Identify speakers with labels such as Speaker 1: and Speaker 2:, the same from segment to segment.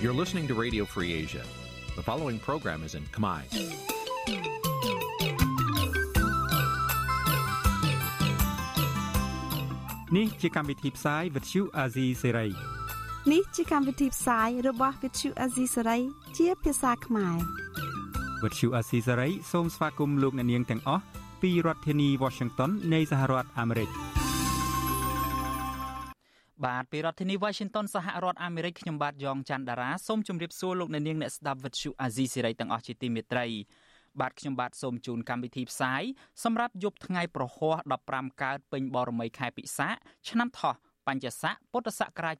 Speaker 1: You're listening to Radio Free Asia. The following program is in Khmer.
Speaker 2: Nǐ ជាកម្មវិធីផ្សាយ Vuthu Azizi Serai
Speaker 3: នេះជាកម្មវិធីផ្សាយរបស់ Vuthu Azizi Serai ជាភាសាខ្មែរ
Speaker 2: Vuthu Azizi Serai សូមស្វាគមន៍លោកអ្នកនាងទាំងអស់ពីរដ្ឋធានី Washington នៃសហរដ្ឋអាមេរិក។
Speaker 4: បាទពីរដ្ឋធានី Washington សហរដ្ឋអាមេរិកខ្ញុំបាទយ៉ងច័ន្ទដារាសូមជម្រាបសួរលោកអ្នកនាងអ្នកស្ដាប់វិទ្យុអាស៊ីសេរីទាំងអស់ជាទីមេត្រីបាទខ្ញុំបាទសូមជូនកម្មវិធីផ្សាយសម្រាប់យប់ថ្ងៃប្រហោះ15កើតពេញបរមីខែពិសាឆ្នាំថោះបញ្ញស័កពុទ្ធសករាជ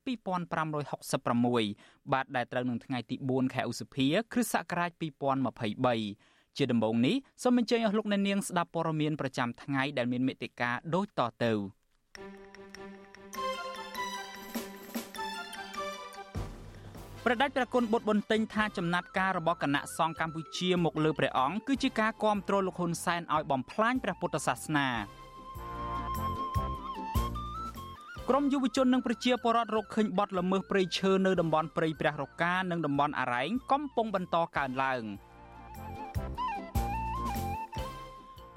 Speaker 4: 2566បាទដែលត្រូវនឹងថ្ងៃទី4ខែឧសភាគ្រិស្តសករាជ2023ជាដំបូងនេះសូមអញ្ជើញអស់លោកអ្នកនាងស្ដាប់ព័ត៌មានប្រចាំថ្ងៃដែលមានមេត្តាដូចតទៅ។ ព្រះដេចព្រះគុណបុត្របន្ទិញថាចំណាត់ការរបស់គណៈសង្ឃកម្ពុជាមកលើព្រះអង្គគឺជាការគ្រប់គ្រងលោកហ៊ុនសែនឲ្យបំផ្លាញព្រះពុទ្ធសាសនាក្រមយុវជននិងប្រជាពលរដ្ឋរកឃើញបទល្មើសព្រៃឈើនៅតំបន់ព្រៃព្រះរកានិងតំបន់អរ៉ែងកំពុងបន្តកើនឡើង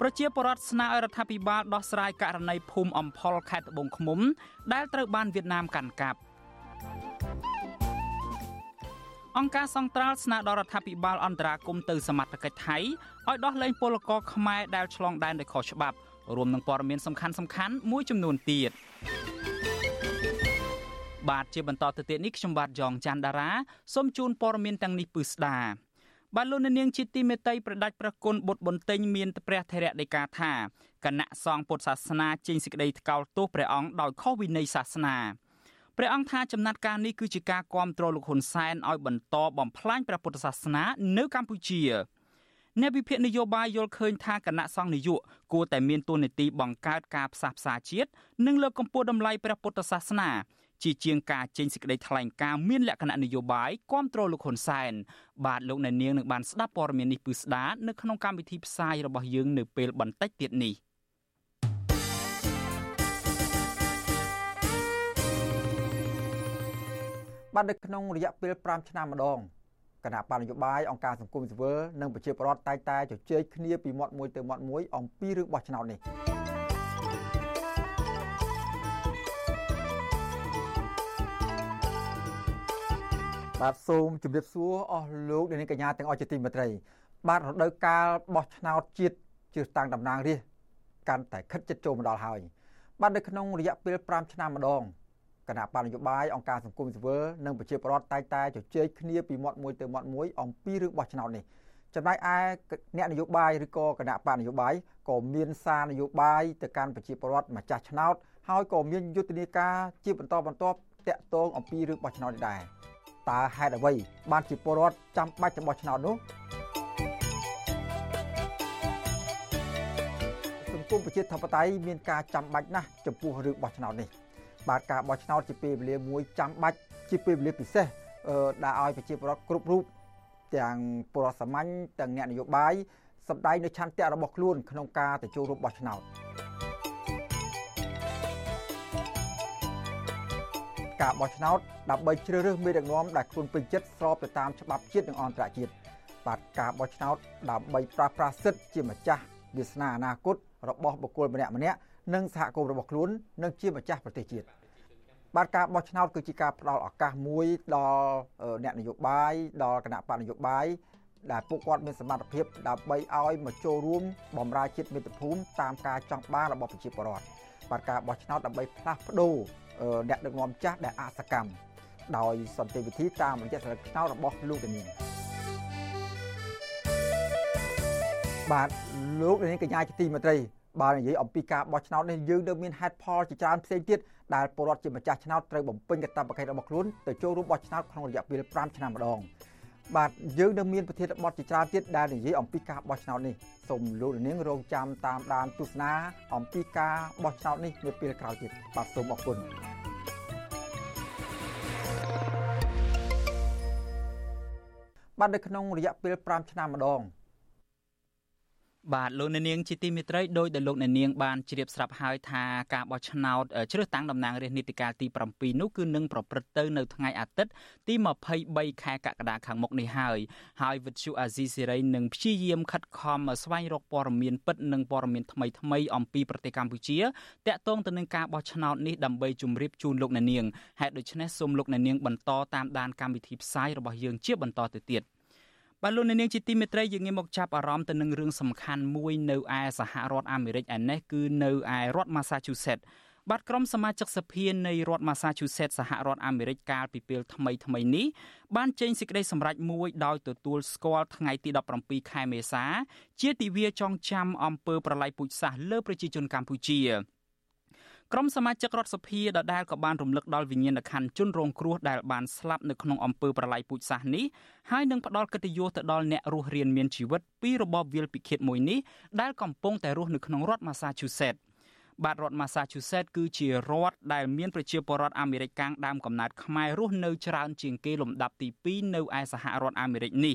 Speaker 4: ប្រជាពលរដ្ឋស្នើឲ្យរដ្ឋាភិបាលដោះស្រាយករណីភូមិអំផលខេត្តត្បូងឃ្មុំដែលត្រូវបានវៀតណាមកាន់កាប់ អង្គការសង្ត្រាល់ស្នើដល់រដ្ឋាភិបាលអន្តរាគមទៅសមត្ថកិច្ចថៃឲ្យដោះលែងពលករខ្មែរដែលឆ្លងដែនដោយខុសច្បាប់រួមនឹងព័ត៌មានសំខាន់សំខាន់មួយចំនួនទៀតបាទជាបន្តទៅទៀតនេះខ្ញុំបាទយ៉ងច័ន្ទដារាសូមជូនព័ត៌មានទាំងនេះពឺស្ដាបាទលោកនាងជាទីមេត្រីប្រដាច់ប្រគុណបុត្របន្ទិញមានព្រះធរៈដីកាថាគណៈសង្ឃពុទ្ធសាសនាចេញសេចក្តីថ្កោលទោសព្រះអង្គដោយខុសវិន័យសាសនា ព្រះអង្គថាចំណាត់ការនេះគឺជាការគ្រប់គ្រងលោកហ៊ុនសែនឲ្យបន្តបំផ្លាញព្រះពុទ្ធសាសនានៅកម្ពុជាអ្នកវិភាគនយោបាយយល់ឃើញថាគណៈសង្ឃនយោបាយគួរតែមានទួនាទីបង្កើតការផ្សះផ្សាជាតិនិងលើកកម្ពស់តម្លៃព្រះពុទ្ធសាសនាជាជាងការចេញសេចក្តីថ្លែងការណ៍មានលក្ខណៈនយោបាយគ្រប់គ្រងលោកហ៊ុនសែនបាទលោកអ្នកនាងនឹងបានស្ដាប់ព័ត៌មាននេះពឺស្ដានៅក្នុងកម្មវិធីផ្សាយរបស់យើងនៅពេលបន្តិចទៀតនេះ។
Speaker 5: បាននៅក្នុងរយៈពេល5ឆ្នាំម្ដងគណៈបញ្ញយោបាយអង្គការសង្គមស៊ីវិលនិងប្រជាពលរដ្ឋតែងតែជជែកគ្នាពីមាត់មួយទៅមាត់មួយអំពីរឿងបោះឆ្នោតនេះបាទសូមជម្រាបសួរអស់លោកអ្នកនាងកញ្ញាទាំងអស់ជាទីមេត្រី បាទរដូវកាលបោះឆ្នោតជាតិជឿតាំងតំណាងរាស្ត្រកាន់តែខិតជិតចូលមកដល់ហើយបាទនៅក្នុងរយៈពេល5ឆ្នាំម្ដង គណៈបញ្ញយោបាយអង្គការសង្គមស៊ីវិលនិងប្រជាពលរដ្ឋតែងតែជជែកគ្នាពីមាត់មួយទៅមាត់មួយអំពីរឿងបោះឆ្នោតនេះចំណែកឯអ្នកនយោបាយឬក៏គណៈបកនយោបាយក៏មានសារនយោបាយទៅកាន់ប្រជាពលរដ្ឋម្ចាស់ឆ្នោតហើយក៏មានយុទ្ធនាការជាបន្តបន្ទាប់តាក់ទងអំពីរឿងបោះឆ្នោតនេះដែរតើហេតុអ្វី បានជាពលរដ្ឋចាំបាច់ទៅបោះឆ្នោតនោះសង្គមប្រជាធិបតេយ្យមានការចាំបាច់ណាស់ចំពោះរឿងបោះឆ្នោតនេះ បាទការបោះឆ្នោតជាពេលវេលាមួយចាំបាច់ជាពេលវេលាពិសេសដែលឲ្យប្រជាពលរដ្ឋគ្រប់រូបទាំងពលរដ្ឋសាមញ្ញទាំងអ្នកនយោបាយសម្ដែងនៅឆន្ទៈរបស់ខ្លួនក្នុងការទៅចូលរួមបោះឆ្នោតការបោះឆ្នោតដើម្បីជ្រើសរើសមេដឹកនាំដែលខ្លួនពេញចិត្តស្របទៅតាមច្បាប់ជាតិនិងអន្តរជាតិបាទការបោះឆ្នោតដើម្បីប្រាស្រ័យសិទ្ធិជាម្ចាស់វាសនាអនាគតរបស់បុគ្គលម្នាក់ម្នាក់ និងសហគមន៍របស់ខ្លួននិងជាម្ចាស់ប្រទេសជាតិបាទការបោះឆ្នោតគឺជាការផ្ដល់ឱកាសមួយដល់អ្នកនយោបាយដល់គណៈបកនយោបាយដែលពួកគាត់មានសមត្ថភាពដើម្បីឲ្យមកចូលរួមបម្រើជាតិមាតុភូមិតាមការចង់បានរបស់ប្រជាពលរដ្ឋបាទការបោះឆ្នោតដើម្បីផ្លាស់ប្ដូរអ្នកដឹកនាំចាស់ដែលអសកម្មដោយសន្តិវិធីតាមរយៈសិលឹកឆ្នោតរបស់លោកតានាងបាទលោកនាងកញ្ញាជាទីមេត្រី បើនិយាយអំពីការបោះឆ្នោតនេះយើងនៅមានហេតុផលជាច្រើនផ្សេងទៀតដែលពលរដ្ឋជាម្ចាស់ឆ្នោតត្រូវបំពេញកាតព្វកិច្ចរបស់ខ្លួនទៅចូលរួមបោះឆ្នោតក្នុងរយៈពេល5ឆ្នាំម្ដងបាទយើងនៅមានប្រធានបទជាច្រើនទៀតដែលនិយាយអំពីការបោះឆ្នោតនេះសូមលោកនាងរងចាំតាមដានទស្សនាអំពីការបោះឆ្នោតនេះនៅពេលក្រោយទៀតបាទសូមអរគុណបាទនៅក្នុងរយៈពេល5ឆ្នាំម្ដង
Speaker 4: បាទលោកអ្នកនាងជាទីមេត្រីដោយដែលលោកអ្នកនាងបានជ្រាបស្រាប់ហើយថាការបោះឆ្នោតជ្រើសតាំងតំណាងរាស្ត្រនីតិកាលទី7នោះគឺនឹងប្រព្រឹត្តទៅនៅថ្ងៃអាទិត្យទី23ខែកក្កដាខាងមុខនេះហើយហើយវិទ្យុអាស៊ីសេរីនឹងព្យាយាមខិតខំស្វែងរកព័ត៌មានពិតនិងព័ត៌មានថ្មីថ្មីអំពីប្រទេសកម្ពុជាតាក់ទងទៅនឹងការបោះឆ្នោតនេះដើម្បីជម្រាបជូនលោកអ្នកនាងហេតុដូច្នេះសូមលោកអ្នកនាងបន្តតាមដានកម្មវិធីផ្សាយរបស់យើងជាបន្តទៅទៀត។ បាទលោកនាងជាទីមេត្រីយើងងាកមកចាប់អារម្មណ៍ទៅនឹងរឿងសំខាន់មួយនៅឯសហរដ្ឋអាមេរិកឯនេះគឺនៅឯរដ្ឋ Massachusetts បាទក្រុមសមាជិកសភានៃរដ្ឋ Massachusetts សហរដ្ឋអាមេរិកកាលពីពេលថ្មីថ្មីនេះបានចេញសេចក្តីសម្រេចមួយដោយទទួលស្គាល់ថ្ងៃទី17ខែមេសា ជាទិវាចងចាំអំពើប្រល័យពូជសាសន៍លើប្រជាជនកម្ពុជា ក្រុមសមាជិករដ្ឋសភាដដែលក៏បានរំលឹកដល់វិញ្ញាណក្ខន្ធជនរងគ្រោះដែលបានស្លាប់នៅក្នុងអំពើប្រល័យពូជសាសន៍នេះហើយនឹងផ្ដល់កិត្តិយសទៅដល់អ្នករស់រានមានជីវិតពីរបបវាលពិឃាតមួយនេះដែលកំពុងតែរស់នៅក្នុងរដ្ឋ Massachusetts បាទរដ្ឋ Massachusetts គឺជារដ្ឋដែលមានប្រជាពលរដ្ឋអាមេរិកកាំងដើមកំណើតខ្មែររស់នៅច្រើនជាងគេលំដាប់ទី2នៅឯសហរដ្ឋអាមេរិកនេះ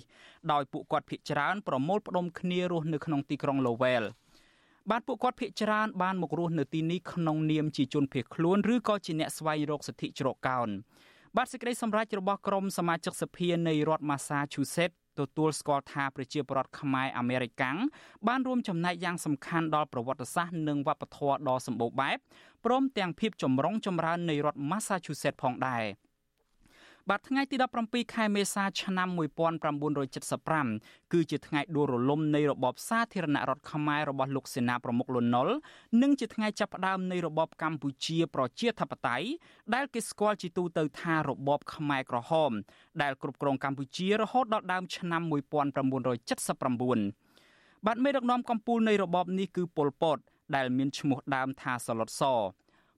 Speaker 4: ដោយពួកគាត់ភ័យច្រើនប្រមូលផ្ដុំគ្នារស់នៅក្នុងទីក្រុង Lowell បាទពួកគាត់ភ័យច្រើនបានមករស់នៅទីនេះក្នុងនាមជាជនភៀសខ្លួនឬក៏ជាអ្នកស្វែងរកសិទ្ធិជ្រកកោនបាទសេចក្តីសម្រេចរបស់ក្រុមសមាជិកសភានៃរដ្ឋ Massachusetts ទទួលស្គាល់ថាប្រជាពលរដ្ឋខ្មែរអាមេរិកាំងបានរួមចំណែកយ៉ាងសំខាន់ដល់ប្រវត្តិសាស្ត្រនិងវប្បធម៌ដ៏សម្បូរបែបព្រមទាំងភាពចម្រុងចម្រើននៃរដ្ឋ Massachusetts ផងដែរ។ បាទថ្ងៃទី17ខែមេសាឆ្នាំ1975គឺជាថ្ងៃដួលរលំនៃរបបសាធារណរដ្ឋខ្មែររបស់លោកសេនាប្រមុខលន់នល់និងជាថ្ងៃចាប់ផ្ដើមនៃរបបកម្ពុជាប្រជាធិបតេយ្យដែលគេស្គាល់ជាទូទៅថារបបខ្មែរក្រហម ដែលគ្រប់គ្រងកម្ពុជារហូតដល់ដើមឆ្នាំ1979បាទមេដឹកនាំកម្ពុជានៃរបបនេះគឺប៉ុលពតដែលមានឈ្មោះដើមថាសឡុតស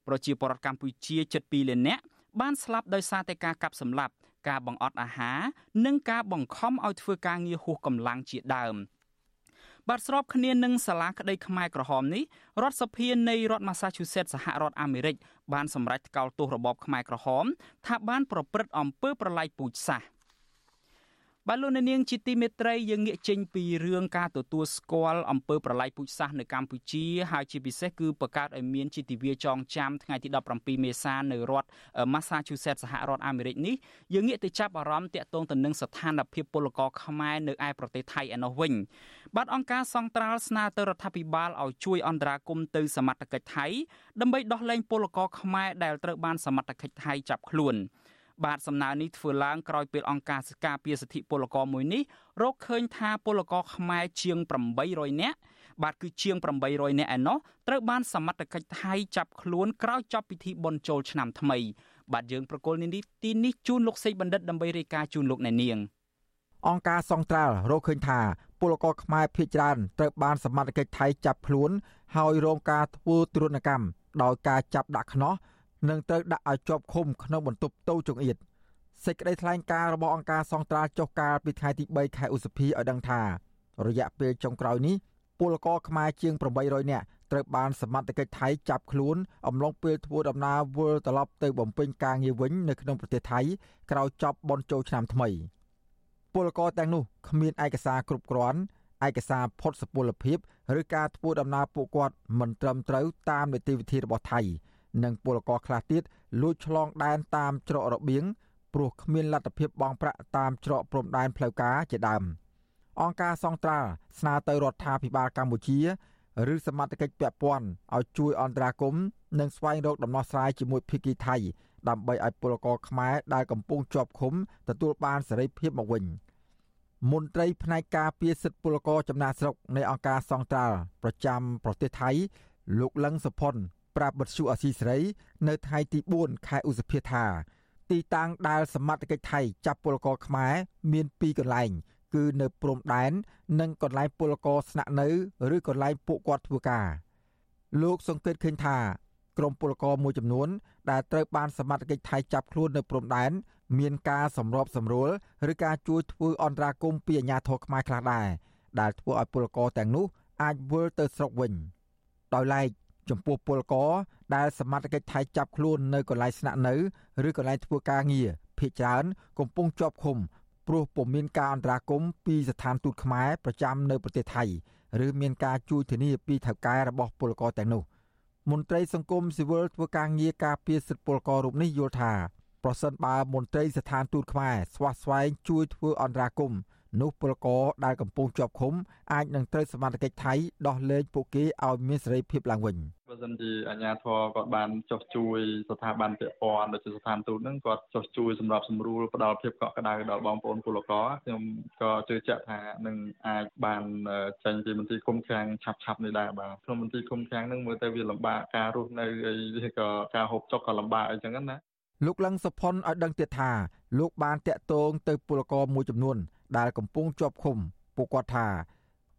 Speaker 4: ប្រជាពលរដ្ឋកម្ពុជាជិត2លាននាក់ បានស្លាប់ដោយសារតែការកាប់សម្លាប់ការបង្អត់អាហារនិងការបង្ខំឲ្យធ្វើការងារហួសកម្លាំងជាដើមបាទស្របគ្នានឹងសាលាក្តីខ្មែរក្រហមនេះរដ្ឋសភានៃរដ្ឋ Massachusetts សហរដ្ឋអាមេរិកបានសម្រេចថ្កោលទោសរបបខ្មែរក្រហមថាបានប្រព្រឹត្តអំពើប្រល័យពូជសាសន៍ បាទលោកនាងជាទីមេត្រីយើងងាកចេញពីរឿងការទទួលស្គាល់អំពើប្រល័យពូជសាសន៍នៅកម្ពុជាហើយជាពិសេសគឺបង្កើតឲ្យមានជាទិវាចងចាំថ្ងៃទី17មេសានៅរដ្ឋ Massachusetts សហរដ្ឋអាមេរិកនេះយើងងាកទៅចាប់អារម្មណ៍តាក់ទងទៅនឹងស្ថានភាពពលករខ្មែរនៅឯប្រទេសថៃឯណោះវិញបាទអង្គការសង្ត្រាល់ស្នើទៅរដ្ឋាភិបាលឲ្យជួយអន្តរាគមន៍ទៅសមត្ថកិច្ចថៃដើម្បីដោះលែងពលករខ្មែរដែលត្រូវបានសមត្ថកិច្ចថៃចាប់ខ្លួន បាទសំណើនេះធ្វើឡើងក្រោយពេលអង្គការសកាពីសិទ្ធិពលករមួយនេះរកឃើញថាពលករខ្មែរជាង800នាក់បាទគឺជាង800នាក់ឯណោះត្រូវបានសមត្ថកិច្ចថៃចាប់ខ្លួនក្រោយចប់ពិធីបុណ្យចូលឆ្នាំថ្មី បាទយើងប្រកុលនេះទីនេះជូនលោកសេកបណ្ឌិតដើម្បីរាយការណ៍ជូនលោកអ្នកនាង
Speaker 6: អង្គការសង្ត្រាល់រកឃើញថាពលករខ្មែរភៀសច្រើនត្រូវបានសមត្ថកិច្ចថៃចាប់ខ្លួន ហើយរងការធ្វើទរណកម្មដោយការចាប់ដាក់ខ្នោះ និងត្រូវដាក់ឲ្យជាប់ឃុំក្នុងបន្ទប់តូចង្អៀតសេចក្តីថ្លែងការណ៍របស់អង្គការសង្ត្រាល់ចុះកាលពីថ្ងៃទី3ខែឧសភាឲ្យដឹងថារយៈពេលចុងក្រោយនេះពលករខ្មែរជាង800នាក់ត្រូវបានសមត្ថកិច្ចថៃចាប់ខ្លួនអំឡុងពេលធ្វើដំណើរវិលត្រឡប់ទៅបំពេញការងារវិញនៅក្នុងប្រទេសថៃក្រោយចប់បុណ្យចូលឆ្នាំថ្មីពលករទាំងនោះគ្មានឯកសារគ្រប់គ្រាន់ឯកសារផុតសុពលភាពឬការធ្វើដំណើរពួកគាត់មិនត្រឹមត្រូវតាមនីតិវិធីរបស់ថៃ និងពលករខ្លះទៀតលួចឆ្លងដែនតាមច្រករបៀងព្រោះគ្មានលទ្ធភាពបង់ប្រាក់តាមច្រកព្រំដែនផ្លូវការជាដើមអង្គការសង្ត្រាល់ស្នើទៅរដ្ឋាភិបាលកម្ពុជាឬសមត្ថកិច្ចពាក់ព័ន្ធឲ្យជួយអន្តរាគមន៍និងស្វែងរកដំណោះស្រាយជាមួយភាគីថៃដើម្បីឲ្យពលករខ្មែរដែលកំពុងជាប់ឃុំទទួលបានសេរីភាពមកវិញមន្ត្រីផ្នែកការពារសិទ្ធិពលករចំណាក់ស្រុកនៃអង្គការសង្ត្រាល់ប្រចាំប្រទេសថៃលោកលឹងសុផុន ប្រាប់បទសុអសីសេរី នៅថ្ងៃទី4ខែឧសភាថា ទីតាំងដែលសមត្ថកិច្ចថៃចាប់ពលករខ្មែរមាន2កន្លែង គឺនៅព្រំដែន និងកន្លែងពលករស្នាក់នៅឬកន្លែងពួកគាត់ធ្វើការលោកសង្កេតឃើញថាក្រុមពលករមួយចំនួន ដែលត្រូវបានសមត្ថកិច្ចថៃចាប់ខ្លួននៅព្រំដែនមានការសម្របសម្រួលឬការជួយធ្វើអន្តរាគមន៍ពីអាជ្ញាធរខ្មែរខ្លះដែរដែលធ្វើឲ្យពលករទាំងនោះអាចវិលទៅស្រុកវិញដោយឡែក ចំពោះពលករដែលសមត្ថកិច្ចថៃចាប់ខ្លួននៅកន្លែងស្នាក់នៅឬកន្លែងធ្វើការងារភ ieck ច្រើនកំពុងជាប់ឃុំព្រោះពុំមានការអន្តរាគមន៍ពីស្ថានទូតខ្មែរប្រចាំនៅប្រទេសថៃឬមានការជួយធានាពីថៅកែរបស់ពលករទាំងនោះមន្ត្រីសង្គមស៊ីវិលធ្វើការងារការពារសិទ្ធិពលកររូបនេះយល់ថាប្រសិនបើមន្ត្រីស្ថានទូតខ្មែរស្វះស្វែងជួយធ្វើអន្តរាគមន៍ នោះពលករដែលកំពុងជាប់ឃុំអាចនឹងត្រូវសមត្ថកិច្ចថៃដោះលែងពួកគេឲ្យមានសេរីភាពឡើងវិញ
Speaker 7: បើសិនជាអាជ្ញាធរគាត់បានចុះជួយស្ថាប័នពាក់ព័ន្ធដូចជាស្ថានទូតហ្នឹងគាត់ចុះជួយសម្រាប់សម្រួលផ្ដល់ភាពកក់ក្ដៅដល់បងប្អូនពលករខ្ញុំក៏ជឿជាក់ថានឹងអាចបានចេញពីមន្ទីរឃុំឃាំងឆាប់ឆាប់នេះដែរបាទក្នុងមន្ទីរឃុំឃាំងហ្នឹងមើលទៅវាលំបាកការរស់នៅអីក៏ការហូបចុកក៏លំបាកអីចឹងណា
Speaker 6: លោកលឹងសុផុនឲ្យដឹងទៀតថាលោកបានតាក់ទងទៅពលករមួយចំនួន ដែលកំពុងជាប់ឃុំពួកគាត់ថា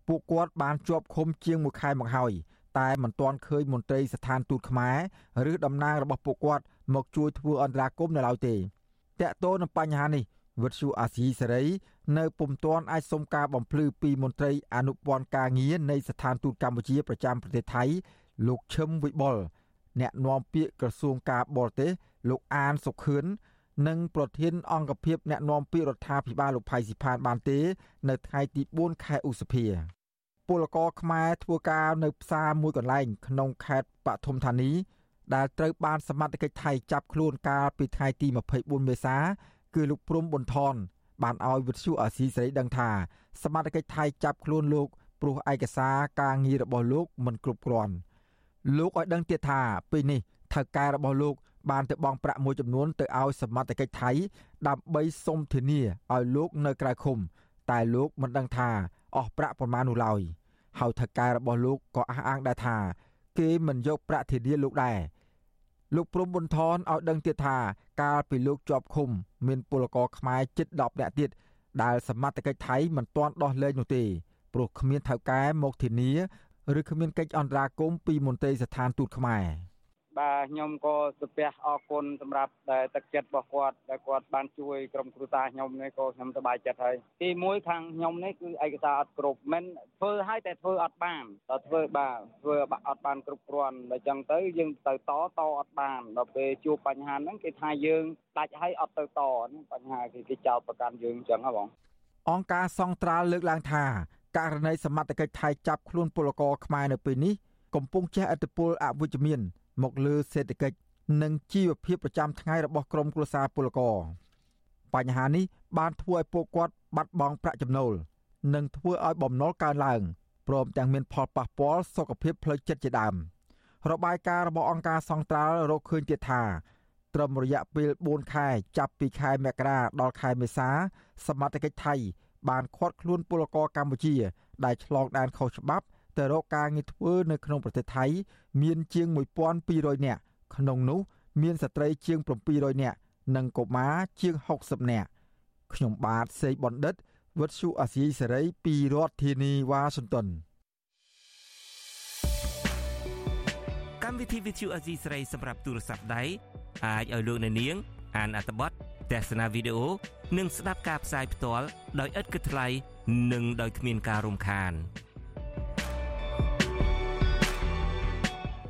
Speaker 6: ពួកគាត់បានជាប់ឃុំជាងមួយខែមកហើយតែមិនទាន់ឃើញមន្ត្រីស្ថានទូតខ្មែរឬតំណាងរបស់ពួកគាត់មកជួយធ្វើអន្តរាគមន៍នៅឡើយទេតកតទៅនឹងបញ្ហានេះវិទ្យុអាស៊ីសេរីនៅពុំទាន់អាចសុំការបំភ្លឺពីមន្ត្រីអនុព័ន្ធការងារនៃស្ថានទូតកម្ពុជាប្រចាំប្រទេសថៃលោកឈឹមវិបុលអ្នកនាំពាក្យក្រសួងការបរទេសលោកអានសុខឿន និងប្រធានអង្គភិបអ្នកណែនាំពាក្យរដ្ឋាភិបាលលោកផៃស៊ីផានបានទេ នៅថ្ងៃទី4ខែឧសភាពលករខ្មែរធ្វើការនៅផ្សារមួយកន្លែង ក្នុងខេត្តបឋមធានីដែលត្រូវបានសមត្ថកិច្ចថៃចាប់ខ្លួនកាលពីថ្ងៃទី24មេសា គឺលោកព្រំប៊ុនថនបានឲ្យវិទ្យុអាស៊ីសេរីដឹងថាសមត្ថកិច្ចថៃចាប់ខ្លួនលោកព្រោះឯកសារការងាររបស់លោកមិនគ្រប់គ្រាន់លោកឲ្យដឹងទៀតថាពេលនេះថៅកែរបស់លោក បានទៅបង់ប្រាក់មួយចំនួនទៅឲ្យសមត្ថកិច្ចថៃដើម្បីសុំធានាឲ្យលោកនៅក្រៅឃុំ តែលោកមិនដឹងថាអស់ប្រាក់ប្រមាណនោះឡើយហើយថៅកែរបស់លោកក៏អះអាងដែរថាគេមិនយកប្រាក់ធានាលោកដែរលោកព្រំប៊ុនថនឲ្យដឹងទៀតថាកាលពីលោកជាប់ឃុំ មានពលករខ្មែរជិត10នាក់ទៀតដែលសមត្ថកិច្ចថៃមិនទាន់ដោះលែងនោះទេព្រោះគ្មានថៅកែមកធានាឬគ្មានកិច្ចអន្តរាគមន៍ពីមន្ត្រីស្ថានទូតខ្មែរ
Speaker 8: បាទខ្ញុំក៏សូមអរគុណសម្រាប់ទឹកចិត្តរបស់គាត់ដែលគាត់បានជួយក្រុមគ្រួសារខ្ញុំនេះក៏ខ្ញុំសប្បាយចិត្តហើយទីមួយខាងខ្ញុំនេះគឺឯកសារអត់គ្រប់មិនធ្វើឲ្យតែធ្វើអត់បានដល់ធ្វើបាទធ្វើអត់បានគ្រប់គ្រាន់ដល់ចឹងទៅយើងទៅតតអត់បានដល់ពេលជួបបញ្ហាហ្នឹងគេថាយើងដាច់ឲ្យអត់ទៅតបញ្ហាគេគេចោទប្រកាន់យើងចឹងហ៎បង
Speaker 6: អង្គការសង្ត្រាល់លើកឡើងថាករណីសមត្ថកិច្ចថៃចាប់ខ្លួនពលករខ្មែរនៅពេលនេះកំពុងជះឥទ្ធិពលអវិជ្ជមាន មកលើសេដ្ឋកិច្ចនិងជីវភាពប្រចាំថ្ងៃរបស់ក្រុមគ្រួសារពលករបញ្ហានេះបានធ្វើឲ្យពួកគាត់បាត់បង់ប្រាក់ចំណូល និងធ្វើឲ្យបំណុលកើនឡើងព្រមទាំងមានផលប៉ះពាល់សុខភាពផ្លូវចិត្តជាដើមរបាយការណ៍របស់អង្គការសង្ត្រាល់រកឃើញទៀតថាត្រឹមរយៈពេល4ខែចាប់ពីខែមករាដល់ខែមេសាសមត្ថកិច្ចថៃបានឃាត់ខ្លួនពលករកម្ពុជាដែលឆ្លងដែនខុសច្បាប់ ទៅរកការងារធ្វើនៅក្នុងប្រទេសថៃ មានជាង1200នាក់ក្នុងនោះមានស្ត្រីជាង700នាក់និងកុមារជាង60នាក់ខ្ញុំបាទសេកបណ្ឌិតវុទ្ធុអាស៊ីសេរីពីរដ្ឋធានីវ៉ាស៊ីនតោន
Speaker 9: កម្មវិធី Vithu Azizi ស្រីសម្រាប់ទូរស័ព្ទដៃអាចឲ្យលោកអ្នកនាង អានអត្ថបទទស្សនាវីដេអូនិងស្ដាប់ការផ្សាយផ្ទាល់ដោយឥតគិតថ្លៃនិងដោយគ្មានការរំខាន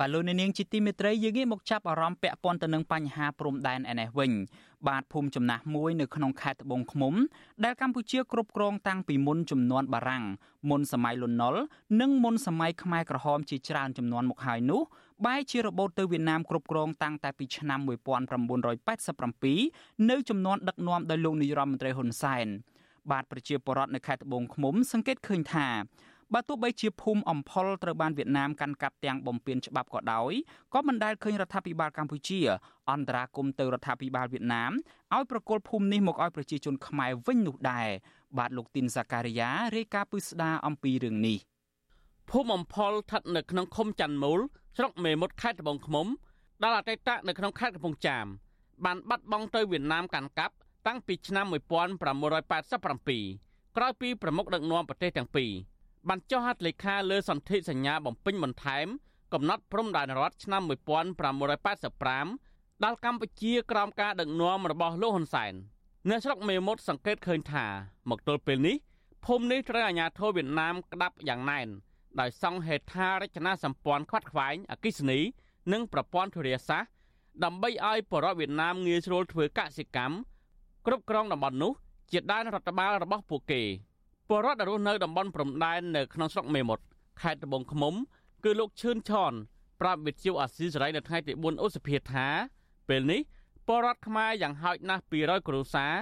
Speaker 4: បាទលោកនាងជាទីមេត្រីយើងងាកមកចាប់អារម្មណ៍ពាក់ព័ន្ធទៅនឹងបញ្ហាព្រំដែនឯនេះវិញបាទភូមិចំណាស់មួយនៅក្នុងខេត្តត្បូងឃ្មុំ ដែលកម្ពុជាគ្រប់គ្រងតាំងពីមុនចំនួនបារាំងមុនសម័យលន់នល់និងមុនសម័យខ្មែរក្រហមជាច្រើនចំនួនមកហើយនោះបែរជារបូតទៅវៀតណាមគ្រប់គ្រងតាំងតែពីឆ្នាំ1987នៅចំនួនដឹកនាំដោយលោកនាយរដ្ឋមន្ត្រីហ៊ុនសែនបាទប្រជាពលរដ្ឋនៅខេត្តត្បូងឃ្មុំសង្កេតឃើញថា បើទោះបីជាភូមិអំផលត្រូវបានវៀតណាមកាន់កាប់ទាំងបំពេញច្បាប់ក៏ដោយក៏មិនដែលឃើញរដ្ឋាភិបាលកម្ពុជាអន្តរាគមន៍ទៅរដ្ឋាភិបាលវៀតណាមឲ្យប្រគល់ភូមិនេះមកឲ្យប្រជាជនខ្មែរវិញនោះដែរបាទលោកទីនសាការីយ៉ារាយការណ៍ពឹស្ដាអំពីរឿងនេះ
Speaker 10: ភូមិអំផលស្ថិតនៅក្នុងឃុំច័ន្ទមូលស្រុកមេមត់ខេត្តត្បូងឃ្មុំដែលអតីតនៅក្នុងខេត្តកំពង់ចាមបានបាត់បង់ទៅវៀតណាមកាន់កាប់តាំងពីឆ្នាំ1987ក្រោយពីប្រមុខដឹកនាំប្រទេសទាំងពីរ បានចុះហត្ថលេខាលើសន្ធិសញ្ញាបំពេញបន្ថែម កំណត់ព្រំដែនរដ្ឋឆ្នាំ1585ដល់កម្ពុជាក្រោមការដឹកនាំរបស់លោកហ៊ុនសែនអ្នកស្រុកមេមត់សង្កេតឃើញថា មកទល់ពេលនេះភូមិនេះត្រូវអាជ្ញាធរវៀតណាមក្តាប់យ៉ាងណែនដោយសង់ហេដ្ឋារចនាសម្ព័ន្ធខ្វាត់ខ្វែងអគិសនី និងប្រព័ន្ធធារាសាស្ត្រដើម្បីឲ្យបរតវៀតណាមងាយស្រួលធ្វើកសិកម្មគ្រប់គ្រងតំបន់នោះ ជាដែនរដ្ឋបាលរបស់ពួកគេ បរតដែលរស់នៅតំបន់ព្រំដែននៅក្នុងស្រុកមេមត់ខេត្តត្បូងឃ្មុំ គឺលោកឈឿនឆនប្រាប់វិទ្យុអាស៊ីសេរីនៅថ្ងៃទី4ឧសភាថាពេលនេះពលរដ្ឋខ្មែរយ៉ាងហោចណាស់200គ្រួសារ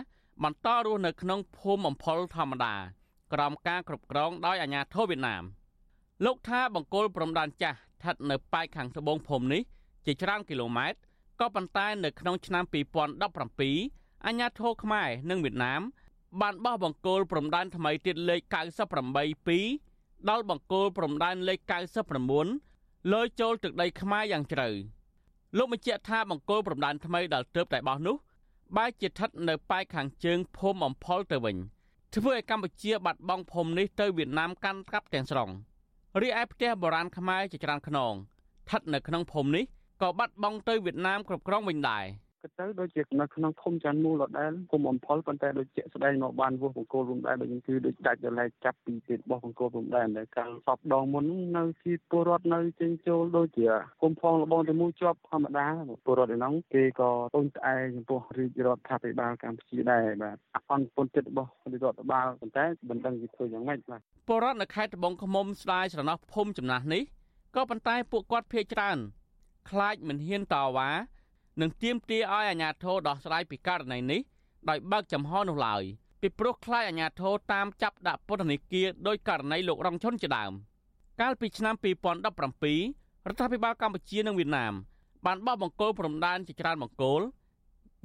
Speaker 10: បន្តរស់នៅក្នុងភូមិអំផលធម្មតាក្រោមការគ្រប់គ្រងដោយអាជ្ញាធរវៀតណាមលោកថាបង្គោលព្រំដែនចាស់ស្ថិតនៅប៉ែកខាងត្បូងភូមិនេះជាច្រើនគីឡូម៉ែត្រក៏ប៉ុន្តែនៅក្នុងឆ្នាំ2017អាជ្ញាធរខ្មែរនិងវៀតណាម បានបោះបង្គោលព្រំដែនថ្មីទៀតលេខ98 2ដល់បង្គោលព្រំដែនលេខ99លើចូលទឹកដីខ្មែរយ៉ាងជ្រៅលោកបញ្ជាក់ថាបង្គោលព្រំដែនថ្មីដែលទើបតែបោះនោះបែរជាស្ថិតនៅប៉ែកខាងជើងភូមិអំផលទៅវិញធ្វើឲ្យកម្ពុជាបាត់បង់ភូមិនេះទៅវៀតណាមកាន់កាប់ទាំងស្រុងរីឯផ្ទះបុរាណខ្មែរជាច្រើនខ្នងស្ថិតនៅក្នុងភូមិនេះក៏បាត់បង់ទៅវៀតណាមគ្រប់គ្រងវិញដែរ។
Speaker 11: ក៏ទៅដូចជានៅក្នុងឃុំចាន់មូលដដែលគុំអំផលប៉ុន្តែដូចជាស្ដែងមកបានវោះបង្គោលរំដែរដូចគឺដូចដាច់ដល់ឡែកចាប់ពីទៀតរបស់បង្គោលរំដែរដែលកាលសពដងមុននៅជាពលរដ្ឋនៅចេញចូលដូចជាគុំផងលបងតែមួយជាប់ធម្មតាពលរដ្ឋឯនោះគេក៏ពឹងផ្អែកចំពោះរាជរដ្ឋាភិបាលកម្ពុជាដែរបាទអសន្នពុនចិត្តរបស់រដ្ឋបាលប៉ុន្តែមិនដឹងគេធ្វើយ៉ាងម៉េចបាទ
Speaker 10: ពលរដ្ឋនៅខេត្តត្បូងឃ្មុំស្ដាយស្រណោះភូមិចំណាស់នេះក៏ប៉ុន្តែពួកគាត់ភ័យច្រើនខ្លាចមិនហ៊ានតវ៉ា និងទាមទារឲ្យអាជ្ញាធរដោះស្រាយពីករណីនេះដោយបើកចំហនោះឡើយពីព្រោះខ្លាចអាជ្ញាធរតាមចាប់ដាក់ពន្ធនាគារដោយករណីលោករងឈុនជាដើមកាលពីឆ្នាំ2017រដ្ឋាភិបាលកម្ពុជានិងវៀតណាមបានបោះបង្គោលព្រំដែនជាច្រើនបង្គោល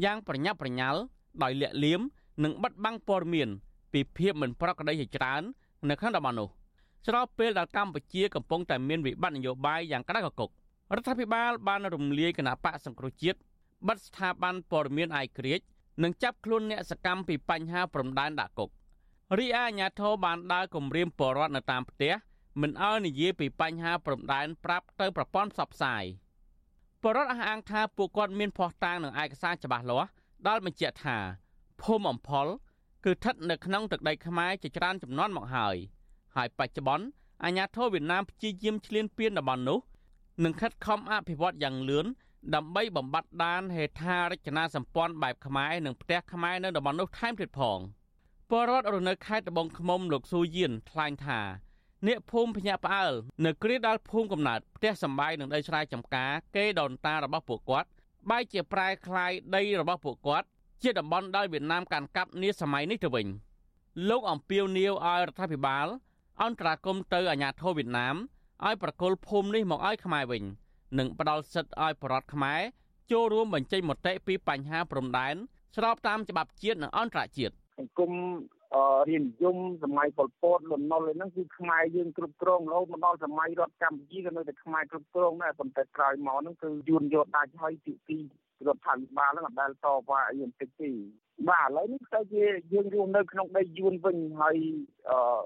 Speaker 10: យ៉ាងប្រញាប់ប្រញាល់ដោយលាក់លៀមនិងបិទបាំងព័ត៌មានពីភាពមិនប្រក្រតីជាច្រើននៅក្នុងតំបន់នោះស្របពេលដែលកម្ពុជាកំពុងតែមានវិបត្តិនយោបាយយ៉ាងក្តៅគគុក រដ្ឋាភិបាលបានរំលាយគណៈបកសង្គ្រោះជាតិបិទស្ថាប័នព័ត៌មានអាយក្រិចនិងចាប់ខ្លួនអ្នកសកម្មពីបញ្ហាព្រំដែនដាក់គុករីឯអាជ្ញាធរបានដើរគម្រាមបរដ្ឋនៅតាមផ្ទះមិនឲ្យនិយាយពីបញ្ហាព្រំដែនប្រាប់ទៅប្រព័ន្ធផ្សព្វផ្សាយបរដ្ឋអះអាងថាពួកគាត់មានភ័ស្តុតាងនិងឯកសារច្បាស់លាស់ដែលបញ្ជាក់ថាភូមិអំផល គឺស្ថិតនៅក្នុងទឹកដីខ្មែរជាច្រើនចំនួនមកហើយហើយបច្ចុប្បន្នអាជ្ញាធរវៀតណាមព្យាយាមឈ្លានពានតំបន់នោះ និងខិតខំអភិវឌ្ឍយ៉ាងលឿនដើម្បីបំបត្តិដានហេដ្ឋារចនាសម្ព័ន្ធបែបខ្មែរនិងផ្ទះខ្មែរនៅតំបន់នោះថែមទៀតផងពលរដ្ឋរស់នៅខេត្តត្បូងឃ្មុំលោកស៊ូយៀនថ្លែងថាអ្នកភូមិភ្ញាក់ផ្អើលនៅគ្រាដល់ភូមិកំណើតផ្ទះសម្បែងនិងដីស្រែចម្ការគេដូនតារបស់ពួកគាត់បែរជាប្រែคล้ายដីរបស់ពួកគាត់ជាតំបន់ដែលវៀតណាមកាន់កាប់នាសម័យនេះទៅវិញលោកអំពីវនីវឲ្យរដ្ឋាភិបាលអន្តរាគមន៍ទៅអាជ្ញាធរវៀតណាម ឲ្យប្រគល់ភូមិនេះមកឲ្យខ្មែរវិញនិងផ្ដល់សិទ្ធិឲ្យប្រដ្ឋខ្មែរចូលរួមបញ្ចេញមតិពីបញ្ហាព្រំដែនស្របតាមច្បាប់ជាតិនិងអន្តរជាតិ
Speaker 11: សង្គមរៀននិយមសម័យប៉ុលពតលន់នល់ហ្នឹងគឺខ្មែរយើងគ្រប់គ្រងរហូតមកដល់សម័យរដ្ឋកម្ពុជាក៏នៅតែខ្មែរគ្រប់គ្រងដែរប៉ុន្តែក្រោយមកហ្នឹងគឺយួនយកដាច់ហើយទីទីរដ្ឋាភិបាលហ្នឹងអត់ដែលតវ៉ាអីបន្តិចទេ បាទឥឡូវនេះទៅជាយើងរស់នៅក្នុងដីយួនវិញហើយ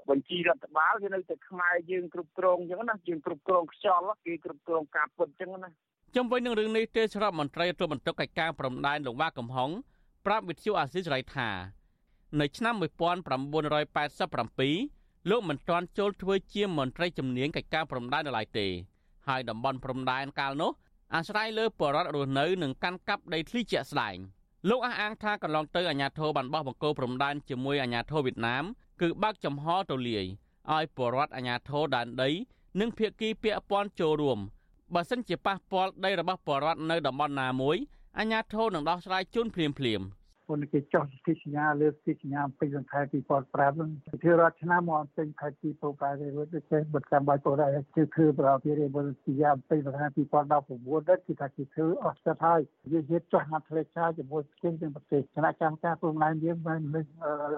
Speaker 11: បញ្ជីរដ្ឋបាលវានៅតែខ្មែរយើងគ្រប់គ្រងអញ្ចឹងណាយើងគ្រប់គ្រងខ្យល់គេគ្រប់គ្រងការពុតអញ្ចឹងណា
Speaker 10: ចំវិញនឹងរឿងនេះទេសរដ្ឋមន្ត្រីទទួលបន្ទុកកិច្ចការព្រំដែនលោកវ៉ាកំហុងប្រាប់វិទ្យុអាស៊ីសេរីថា នៅឆ្នាំ1987លោកមិនទាន់ចូលធ្វើជាមន្ត្រីជំនាញកិច្ចការព្រំដែននៅឡើយទេ ហើយតំបន់ព្រំដែនកាលនោះអាស្រ័យលើបរដ្ឋរស់នៅ និងកាន់កាប់ដីធ្លីជាក់ស្ដែង។ លោកអះអាងថាកន្លងទៅអាញាធរបានបោះបង្គោលព្រំដែនជាមួយអាញាធរវៀតណាមគឺបើកចំហទូលាយឲ្យពលរដ្ឋអាញាធរដែនដី និងភៀកគីពាក់ព័ន្ធចូលរួមបើសិនជាប៉ះពាល់ដីរបស់ពលរដ្ឋនៅតំបន់ណាមួយអាញាធរនឹងដោះស្រាយជូនភ្លាមៗ
Speaker 12: មុ នគេចុះទីសញ្ញាលើទីសញ្ញាពេញសង្ខេប2005ហ្នឹងធ្វើរាល់ឆ្នាំមកពេញខែទីពោប៉ែទេរួចទៅចេះបិទកម្មបាយពោដែរគឺធ្វើប្រហែលមុនទីយ៉ាពេញសង្ខេប2019ដែរគឺថាគេធ្វើអស់ចិត្តហើយយើងនិយាយចុះហាត់ផ្លេចឆាជាមួយស្គីនទាំងប្រទេសគណៈកម្មការព្រំដែនយើងបានលើក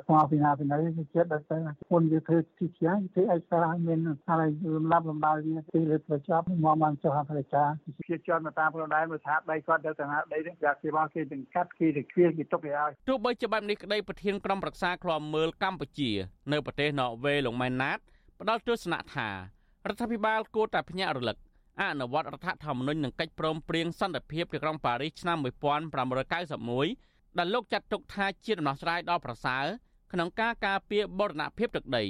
Speaker 12: ស្មារតីណាពីណីគេចិត្តដល់ទៅមុនយើងធ្វើទីសញ្ញាធ្វើឯកសារឲ្យមានហើយលំដាប់លំដោយវាទីលើប្រចាំមកបានចុះហាត់ផ្លេចឆាជាជាន់មកតាមព្រំដែនមើលថាដីគាត់ទៅតាណាដីនេះយ៉ាគេមកគេទាំងកាត់គេទៅគ្វាគេទុកគេហើយ
Speaker 10: ទោះបីជាបែបនេះក្តីប្រធានក្រុមប្រឹក្សាឃ្លាំមើលកម្ពុជា នៅប្រទេសណ័រវេលោកម៉ែនណាតផ្ដល់ទស្សនៈថារដ្ឋាភិបាលគួរតែភ្ញាក់រលឹកអនុវត្តរដ្ឋធម្មនុញ្ញនិងកិច្ចព្រមព្រៀងសន្តិភាពទីក្រុងប៉ារីសឆ្នាំ1991ដែលលោកចាត់ទុកថាជាដំណោះស្រាយដ៏ប្រសើរក្នុងការការពារបរណភាពទឹកដី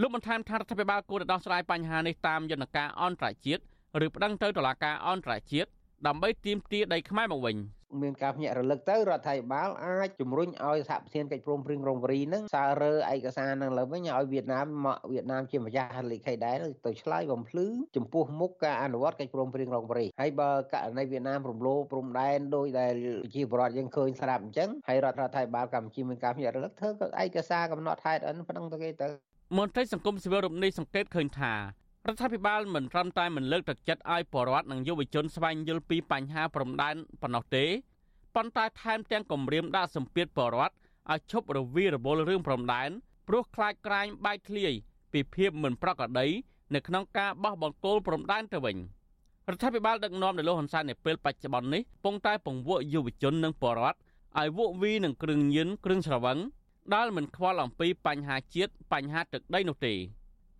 Speaker 10: លោកបន្ថែមថារដ្ឋាភិបាលគួរតែដោះស្រាយបញ្ហានេះតាមយន្តការអន្តរជាតិឬប្តឹងទៅតុលាការអន្តរជាតិដើម្បីទាមទារដីខ្មែរមកវិញ។
Speaker 13: មានការភ្ញាក់រលឹកទៅរដ្ឋាភិបាលអាចជំរុញឲ្យសហប្រធានកិច្ចព្រមព្រៀងរងវរីនឹងសាររើឯកសារនឹងឡើងវិញឲ្យវៀតណាមមកវៀតណាមជាម្ចាស់ហត្ថលេខីដែរទៅឆ្លើយបំភ្លឺចំពោះមុខការអនុវត្តកិច្ចព្រមព្រៀងរងវរីហើយបើករណីវៀតណាមរំលោភព្រំដែនដោយដែលជាបរដ្ឋយើងឃើញស្រាប់អញ្ចឹងហើយរដ្ឋាភិបាលកម្ពុជាមានការភ្ញាក់រលឹកធ្វើឯកសារកំណត់ហេតុអិនប៉ុណ្ណឹងទៅគេទៅ
Speaker 10: មន្ត្រីសង្គមស៊ីវិលរូបនេះសង្កេតឃើញថា រដ្ឋាភិបាលមិនត្រឹមតែមិនលើកទឹកចិត្តឲ្យប្រជាពលរដ្ឋនិងយុវជនស្វែងយល់ពីបញ្ហាព្រំដែនប៉ុណ្ណោះទេប៉ុន្តែថែមទាំងគម្រាមដាក់សម្ពាធបរដ្ឋឲ្យឈប់រវីរវល់រឿងព្រំដែនព្រោះខ្លាចក្រែងបែកធ្លាយពីភាពមិនប្រក្រតីនៅក្នុងការបោះបង្គោលព្រំដែនទៅវិញរដ្ឋាភិបាលដឹកនាំដោយលោកហ៊ុនសែននៅពេលបច្ចុប្បន្ននេះពងតែពង្វក់យុវជននិងបរដ្ឋឲ្យវក់វីនឹងគ្រឿងញៀនគ្រឿងស្រវឹងដែលមិនខ្វល់អំពីបញ្ហាជាតិបញ្ហាទឹកដីនោះទេ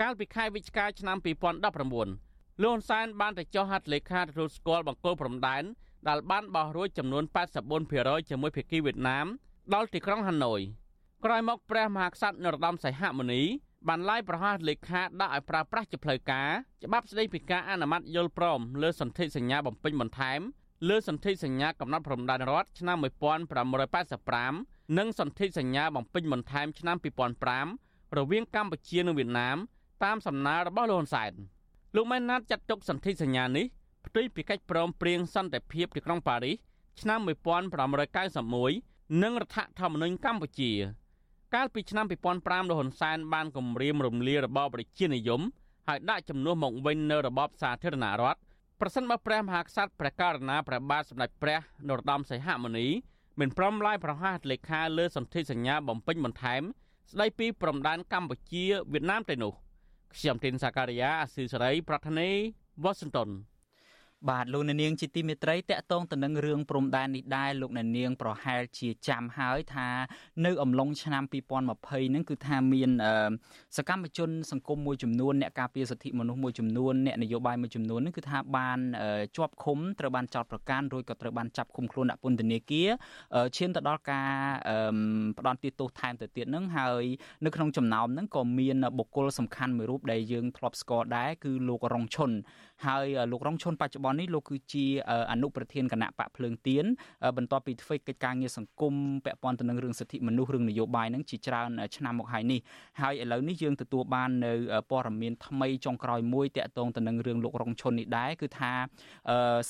Speaker 10: កាលពីខែវិច្ឆិកាឆ្នាំ2019លោកហ៊ុនសែនបានទៅចុះហត្ថលេខាទទួលស្គាល់បង្គោលព្រំដែនដែលបានបោះរួចចំនួន84%ជាមួយភាគីវៀតណាមដល់ទីក្រុងហាណូយក្រោយមកព្រះមហាក្សត្រនរោត្តមសីហមុនីបានឡាយប្រហាសលេខាដាក់ឲ្យប្រើប្រាស់ជាផ្លូវការច្បាប់ស្តីពីការអនុម័តយល់ព្រមលើសន្ធិសញ្ញាបំពេញបន្ថែមលើសន្ធិសញ្ញាកំណត់ព្រំដែនរដ្ឋឆ្នាំ1585និងសន្ធិសញ្ញាបំពេញបន្ថែមឆ្នាំ2005រវាងកម្ពុជានិងវៀតណាម តាមសំណើរបស់លោកហ៊ុនសែនលោកម៉ែនណាតចាត់ទុកសន្ធិសញ្ញានេះផ្ទុយពីកិច្ចព្រមព្រៀងសន្តិភាពទីក្រុងប៉ារីសឆ្នាំ1591និងរដ្ឋធម្មនុញ្ញកម្ពុជា កាលពីឆ្នាំ2005លោកហ៊ុនសែនបានគម្រាមរំលាយរបបប្រជានិយមហើយដាក់ជំនួសមកវិញនៅរបបសាធារណរដ្ឋប្រសិនបើព្រះមហាក្សត្រព្រះករុណាព្រះបាទសម្ដេចព្រះនរោត្តមសីហមុនីមិនព្រមឡាយប្រហាសលេខាលើសន្ធិសញ្ញាបំពេញបន្ថែម ស្ដីពីព្រំដែនកម្ពុជាវៀតណាមទៅនោះ ខ្ញុំទីនសាការីយ៉ាអស៊ីសេរី ប្រធានីវ៉ាស៊ីនតោន
Speaker 4: បាទលោកអ្នកនាងជាទីមេត្រីតកតងទៅនឹងរឿងព្រំដែននេះដែរលោកអ្នកនាងប្រហែលជាចាំហើយថានៅអំឡុងឆ្នាំ2020ហ្នឹងគឺថាមានសកម្មជនសង្គមមួយចំនួនអ្នកការពារសិទ្ធិមនុស្សមួយចំនួនអ្នកនយោបាយមួយចំនួនហ្នឹងគឺថាបានជាប់ឃុំត្រូវបានចោទប្រកាន់រួចក៏ត្រូវបានចាប់ឃុំខ្លួនដាក់ពន្ធនាគារឈានទៅដល់ការផ្ដន់ទោសថែមទៅទៀតហ្នឹងហើយនៅក្នុងចំណោមហ្នឹងក៏មានបុគ្គលសំខាន់មួយរូបដែលយើងធ្លាប់ស្គាល់ដែរគឺលោករងឈុន ហើយលោករងឈុនបច្ចុប្បន្ននេះលោកគឺជាអនុប្រធានគណៈបកភ្លើងទៀនបន្ទាប់ពីធ្វើកិច្ចការងារសង្គមពាក់ព័ន្ធទៅនឹងរឿងសិទ្ធិមនុស្សរឿងនយោបាយហ្នឹងជាច្រើនឆ្នាំមកហើយនេះហើយឥឡូវនេះយើងទទួលបាននៅព័ត៌មានថ្មីចុងក្រោយមួយតាក់ទងទៅនឹងរឿងលោករងឈុននេះដែរគឺថា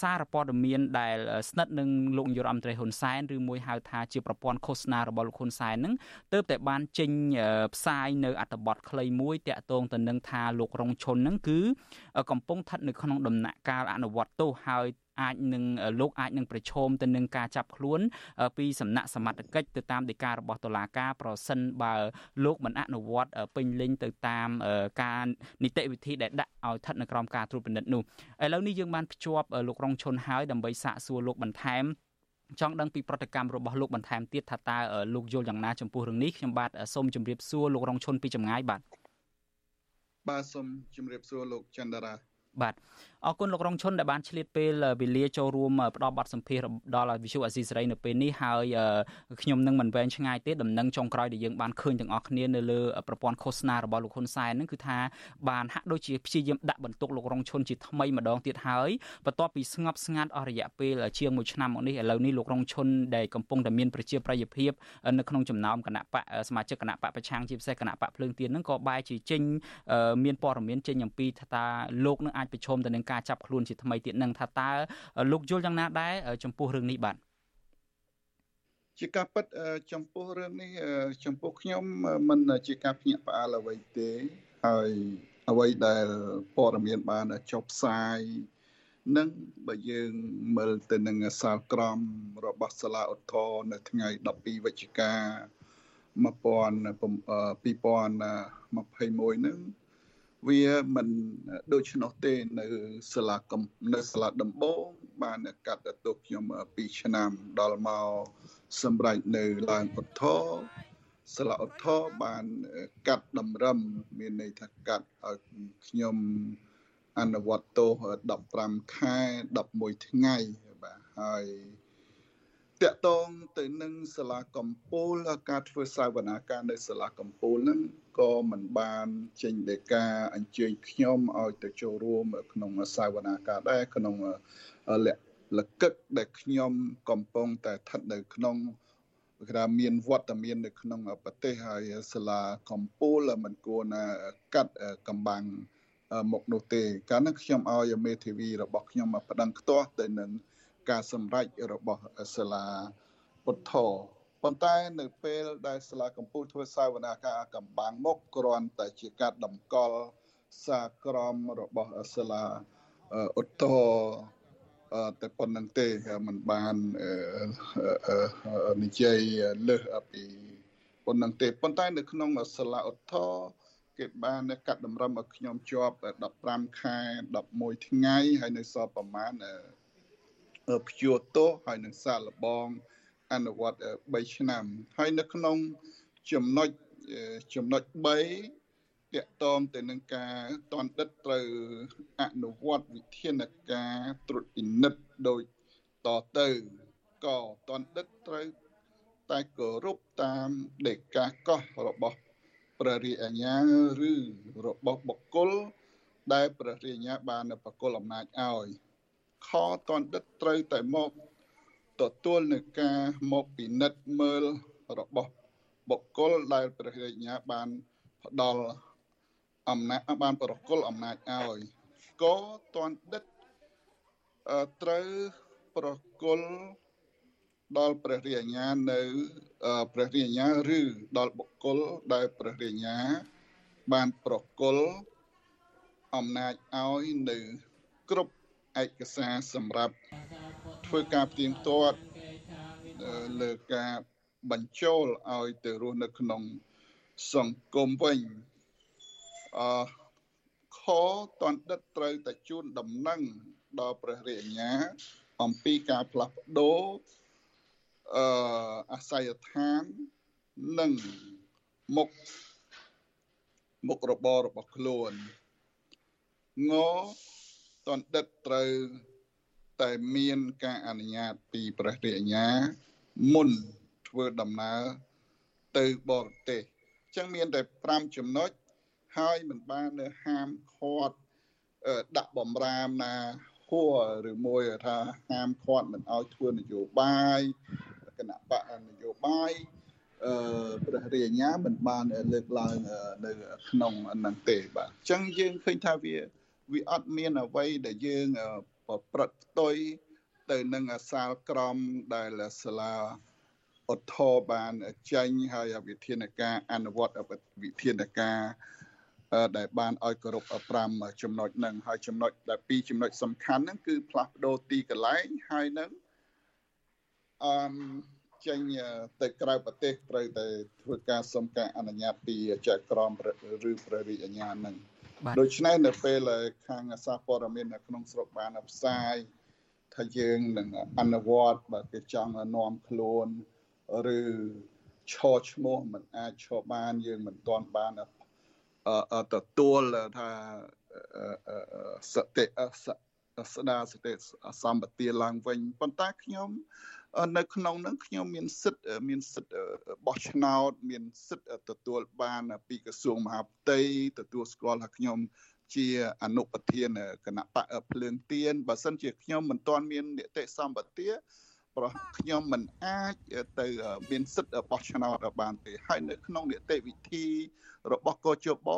Speaker 4: សារព័ត៌មានដែលស្និទ្ធនឹងលោកនាយរដ្ឋមន្ត្រីហ៊ុនសែនឬមួយហៅថាជាប្រព័ន្ធឃោសនារបស់លោកហ៊ុនសែនហ្នឹងទើបតែបានចេញផ្សាយនៅអត្ថបទខ្លីមួយតាក់ទងទៅនឹងថាលោករងឈុនហ្នឹងគឺកំពុងស្ថិតនៅក្នុងដំណាក់កាលអនុវត្តទោសហើយអាចនឹងលោកអាចនឹងប្រឈមទៅនឹងការចាប់ខ្លួន ពីសំណាក់សមត្ថកិច្ចទៅតាមដីការបស់តុលាការប្រសិនបើលោកមិនអនុវត្តពេញលេញទៅតាមការនីតិវិធីដែលដាក់ឲ្យស្ថិតនៅក្រោមការត្រួតពិនិត្យនោះឥឡូវនេះយើងបានភ្ជាប់លោករងឈុនហើយដើម្បីសាកសួរលោកបន្ថែមចង់ដឹងពីប្រតិកម្មរបស់លោកបន្ថែមទៀតថាតើលោកយល់យ៉ាងណាចំពោះរឿងនេះខ្ញុំបាទសូមជម្រាបសួរលោករងឈុនពីចម្ងាយបាទ
Speaker 14: បាទសូមជម្រាបសួរលោកចន្ទរា
Speaker 4: បាទ អរគុណលោករងឈុនដែលបានឆ្លៀតពេលវេលាចូលរួមផ្ដល់បទសម្ភាសដល់វិសុអាស៊ីសេរីនៅពេលនេះហើយខ្ញុំនឹងមិនវែងឆ្ងាយទេដំណឹងចុងក្រោយដែលយើងបានឃើញទាំងអស់គ្នានៅលើប្រព័ន្ធឃោសនារបស់លោកហ៊ុនសែនហ្នឹងគឺថាបានហាក់ដូចជាព្យាយាមដាក់បន្ទុកលោករងឈុនជាថ្មីម្ដងទៀតហើយបន្ទាប់ពីស្ងប់ស្ងាត់អស់រយៈពេលជាង1ឆ្នាំមកនេះឥឡូវនេះលោករងឈុនដែលកំពុងតែមានប្រជាប្រិយភាពនៅក្នុងចំណោមគណៈបកសមាជិកគណៈបកប្រឆាំងជាពិសេសគណៈបកភ្លើងទៀនហ្នឹងក៏បែរជាចេញមានព័ត៌មានចេញអំពីថាតើលោកនឹងអាចប្រឈមទៅនឹងការចាប់ខ្លួនជាថ្មីទៀតនឹងថាតើលោកយល់យ៉ាងណាដែរចំពោះរឿងនេះបាទ
Speaker 14: ជាការពិតចំពោះរឿងនេះចំពោះខ្ញុំមិនជាការភ្ញាក់ផ្អើលអ្វីទេហើយអ្វីដែលព័ត៌មានបានចុះផ្សាយនឹងបើយើងមើលទៅនឹងសាលក្រមរបស់សាលាឧទ្ធរនៅថ្ងៃ12វិច្ឆិកា2021នឹង វាមិនដូច្នោះទេនៅសាលាកំនៅសាលាដំបងបានកាត់ទោសខ្ញុំ2ឆ្នាំដល់មកសម្រេចនៅឡើងឧទ្ធរស្លាឧទ្ធរបានកាត់តម្រឹមមានន័យថាកាត់ឲ្យខ្ញុំអនុវត្តទោស15ខែ11ថ្ងៃបាទហើយ តកតងទៅនឹងសាលាកំពូលការធ្វើសាវនាការនៅសាលាកំពូលហ្នឹងក៏មិនបានចេញដីកាអញ្ជើញខ្ញុំឲ្យទៅចូលរួមក្នុងសាវនាការដែរក្នុងលក្ខលកឹកដែលខ្ញុំកំពុងតែស្ថិតនៅក្នុងគេថាមានវត្តមាននៅក្នុងប្រទេសហើយសាលាកំពូលមិនគួរណាកាត់កំបាំងមកនោះទេកាលនោះខ្ញុំឲ្យមេធាវីរបស់ខ្ញុំមកប្តឹងខ្ទាស់ទៅនឹង ការសម្រេចរបស់សាលាពុទ្ធប៉ុន្តែនៅពេលដែលសាលាកំពូលធ្វើសាវនាការកំបាំងមកគ្រាន់តែជាការតម្កល់សាក្រមរបស់សាលាឧទ្ធរតែប៉ុណ្្នឹងទេมันបាននិយាយលើសពីប៉ុណ្្នឹងទេប៉ុន្តែនៅក្នុងសាលាឧទ្ធរគេបានកាត់តម្រឹមឲ្យខ្ញុំជាប់15ខែ11ថ្ងៃហើយនៅសល់ប្រមាណ ព្យួរទោសហើយនឹងសាឡបងអនុវត្ត3ឆ្នាំ ហើយនៅក្នុងចំណុចចំណុច3តកតងទៅនឹងការតនដិតត្រូវអនុវត្តវិធានការត្រួតពិនិត្យដោយតទៅក៏តនដិតត្រូវតែគោរពតាមដេកាកោះរបស់ព្រះរាជអាជ្ញាឬរបស់បុគ្គលដែលព្រះរាជអាជ្ញាបានបកគលអំណាចឲ្យ ខតនដិតត្រូវតែមកទទួលនឹងការមកពិនិត្យមើលរបស់បុគ្គលដែលព្រះរាជអាជ្ញាបានផ្ដល់អំណាចបានប្រគល់អំណាចឲ្យក៏តនដិតត្រូវប្រគល់ដល់ព្រះរាជអាជ្ញានៅព្រះរាជអាជ្ញាឬដល់បុគ្គលដែលព្រះរាជអាជ្ញាបានប្រគល់អំណាចឲ្យនៅគ្រប់ ឯកសារសម្រាប់ធ្វើការផ្ទៀងផ្ទាត់លើការបញ្ចូលឲ្យទៅរស់នៅក្នុងសង្គមវិញអខតនដិតត្រូវតែជូនដំណឹងដល់ព្រះរាជអាជ្ញា អំពីការផ្លាស់ប្ដូរអឺអាស័យដ្ឋាននិងមុខមុខរបររបស់ខ្លួនង តនដិតត្រូវតែមានការអនុញ្ញាតពីព្រះរាជអាជ្ញាមុនធ្វើដំណើរទៅបរទេសអញ្ចឹងមានតែ5ចំណុចហើយមិនបានហាមឃាត់ដាក់បំរាមណាហួរឬមួយថាហាមឃាត់មិនឲ្យធ្វើនយោបាយគណៈបកនយោបាយអឺព្រះរាជអាជ្ញាមិនបានលើកឡើងនៅក្នុងហ្នឹងទេបាទអញ្ចឹងយើងឃើញថាវា វាអត់មានអ្វីដែលយើងប្រព្រឹត្តផ្ទុយទៅនឹងសាលក្រមដែលសាលាឧទ្ធរបានចេញហើយវិធានការអនុវត្តវិធានការដែលបានឲ្យគោរព5ចំណុចហ្នឹងហើយចំណុចដែល2ចំណុចសំខាន់ហ្នឹងគឺផ្លាស់ប្ដូរទីកន្លែងហើយនឹងអឺចេញទៅក្រៅប្រទេសត្រូវតែធ្វើការសុំការអនុញ្ញាតពីចៅក្រមឬព្រះរាជអាជ្ញាហ្នឹង ដូច្នេះនៅពេលខាងសារព័ត៌មាននៅក្នុងស្រុកបានផ្សាយថាយើងនឹងអនុវត្តបើគេចង់នាំខ្លួនឬឈរឈ្មោះមិនអាចឈរបានយើងមិនទាន់បានទទួលថាសតិស្ដារសតិសម្បទាឡើងវិញប៉ុន្តែខ្ញុំ នៅក្នុងនឹងខ្ញុំមានសិទ្ធមានសិទ្ធបោះឆ្នោត មានសិទ្ធទទួលបានពីក្រសួងមហាផ្ទៃទទួលស្គាល់ថាខ្ញុំជាអនុប្រធានគណៈបកភ្លើងទៀនបើសិនជាខ្ញុំមិនទាន់មាននីតិសម្បទាប្រខ្ញុំមិនអាចទៅមានសិទ្ធិបោះឆ្នោតបានទេហើយនៅក្នុងនីតិវិធីរបស់កោជប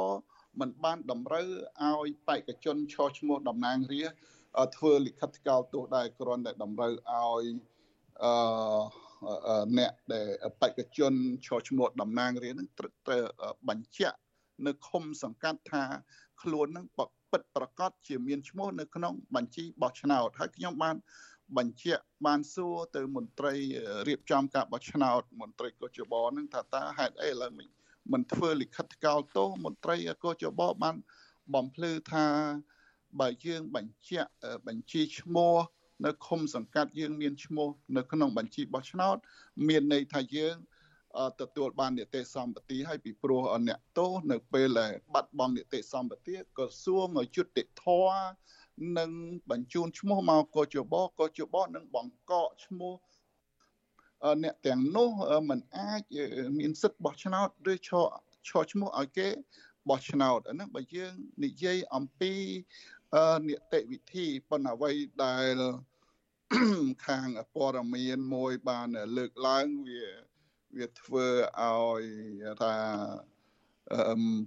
Speaker 14: มันបានតម្រូវឲ្យបេក្ខជនឈរឈ្មោះតំណាងរាស្ត្រធ្វើលិខិតថ្កោលទោសដែរគ្រាន់តែតម្រូវឲ្យ អឺអ្នកដែលបេក្ខជនឈរឈ្មោះតំណាងរាស្ត្រនឹងត្រូវបញ្ជាក់នៅឃុំសង្កាត់ថាខ្លួននឹងពិតប្រកបជាមានឈ្មោះនៅក្នុងបញ្ជីបោះឆ្នោតហើយខ្ញុំបានបញ្ជាក់បានសួរទៅមន្ត្រីរៀបចំការបោះឆ្នោតមន្ត្រីកោជបនឹងថាតើហេតុអីឥឡូវមិនធ្វើលិខិតថ្កោលទោសមន្ត្រីកោជបបានបំភ្លឺថាបើយើងបញ្ជាក់បញ្ជីឈ្មោះ នៅឃុំសង្កាត់យើងមានឈ្មោះនៅក្នុងបញ្ជីបោះឆ្នោត មានន័យថាយើងទទួលបាននីតិសម្បទាហើយពីព្រោះអ្នកទោសនៅពេលដែលបាត់បង់នីតិសម្បទាក្រសួងយុតិធធនឹងបញ្ជូនឈ្មោះមកកជបកជបនឹងបង្កកឈ្មោះអ្នកទាំងនោះมันអាចមានសិទ្ធិបោះឆ្នោតឬឈរឈរឈ្មោះឲ្យគេបោះឆ្នោតអាហ្នឹងបើយើងនិយាយអំពីនីតិវិធីប៉ុន្តែអ្វីដែល ខាងព័ត៌មានមួយបានលើកឡើងវាវាធ្វើឲ្យថា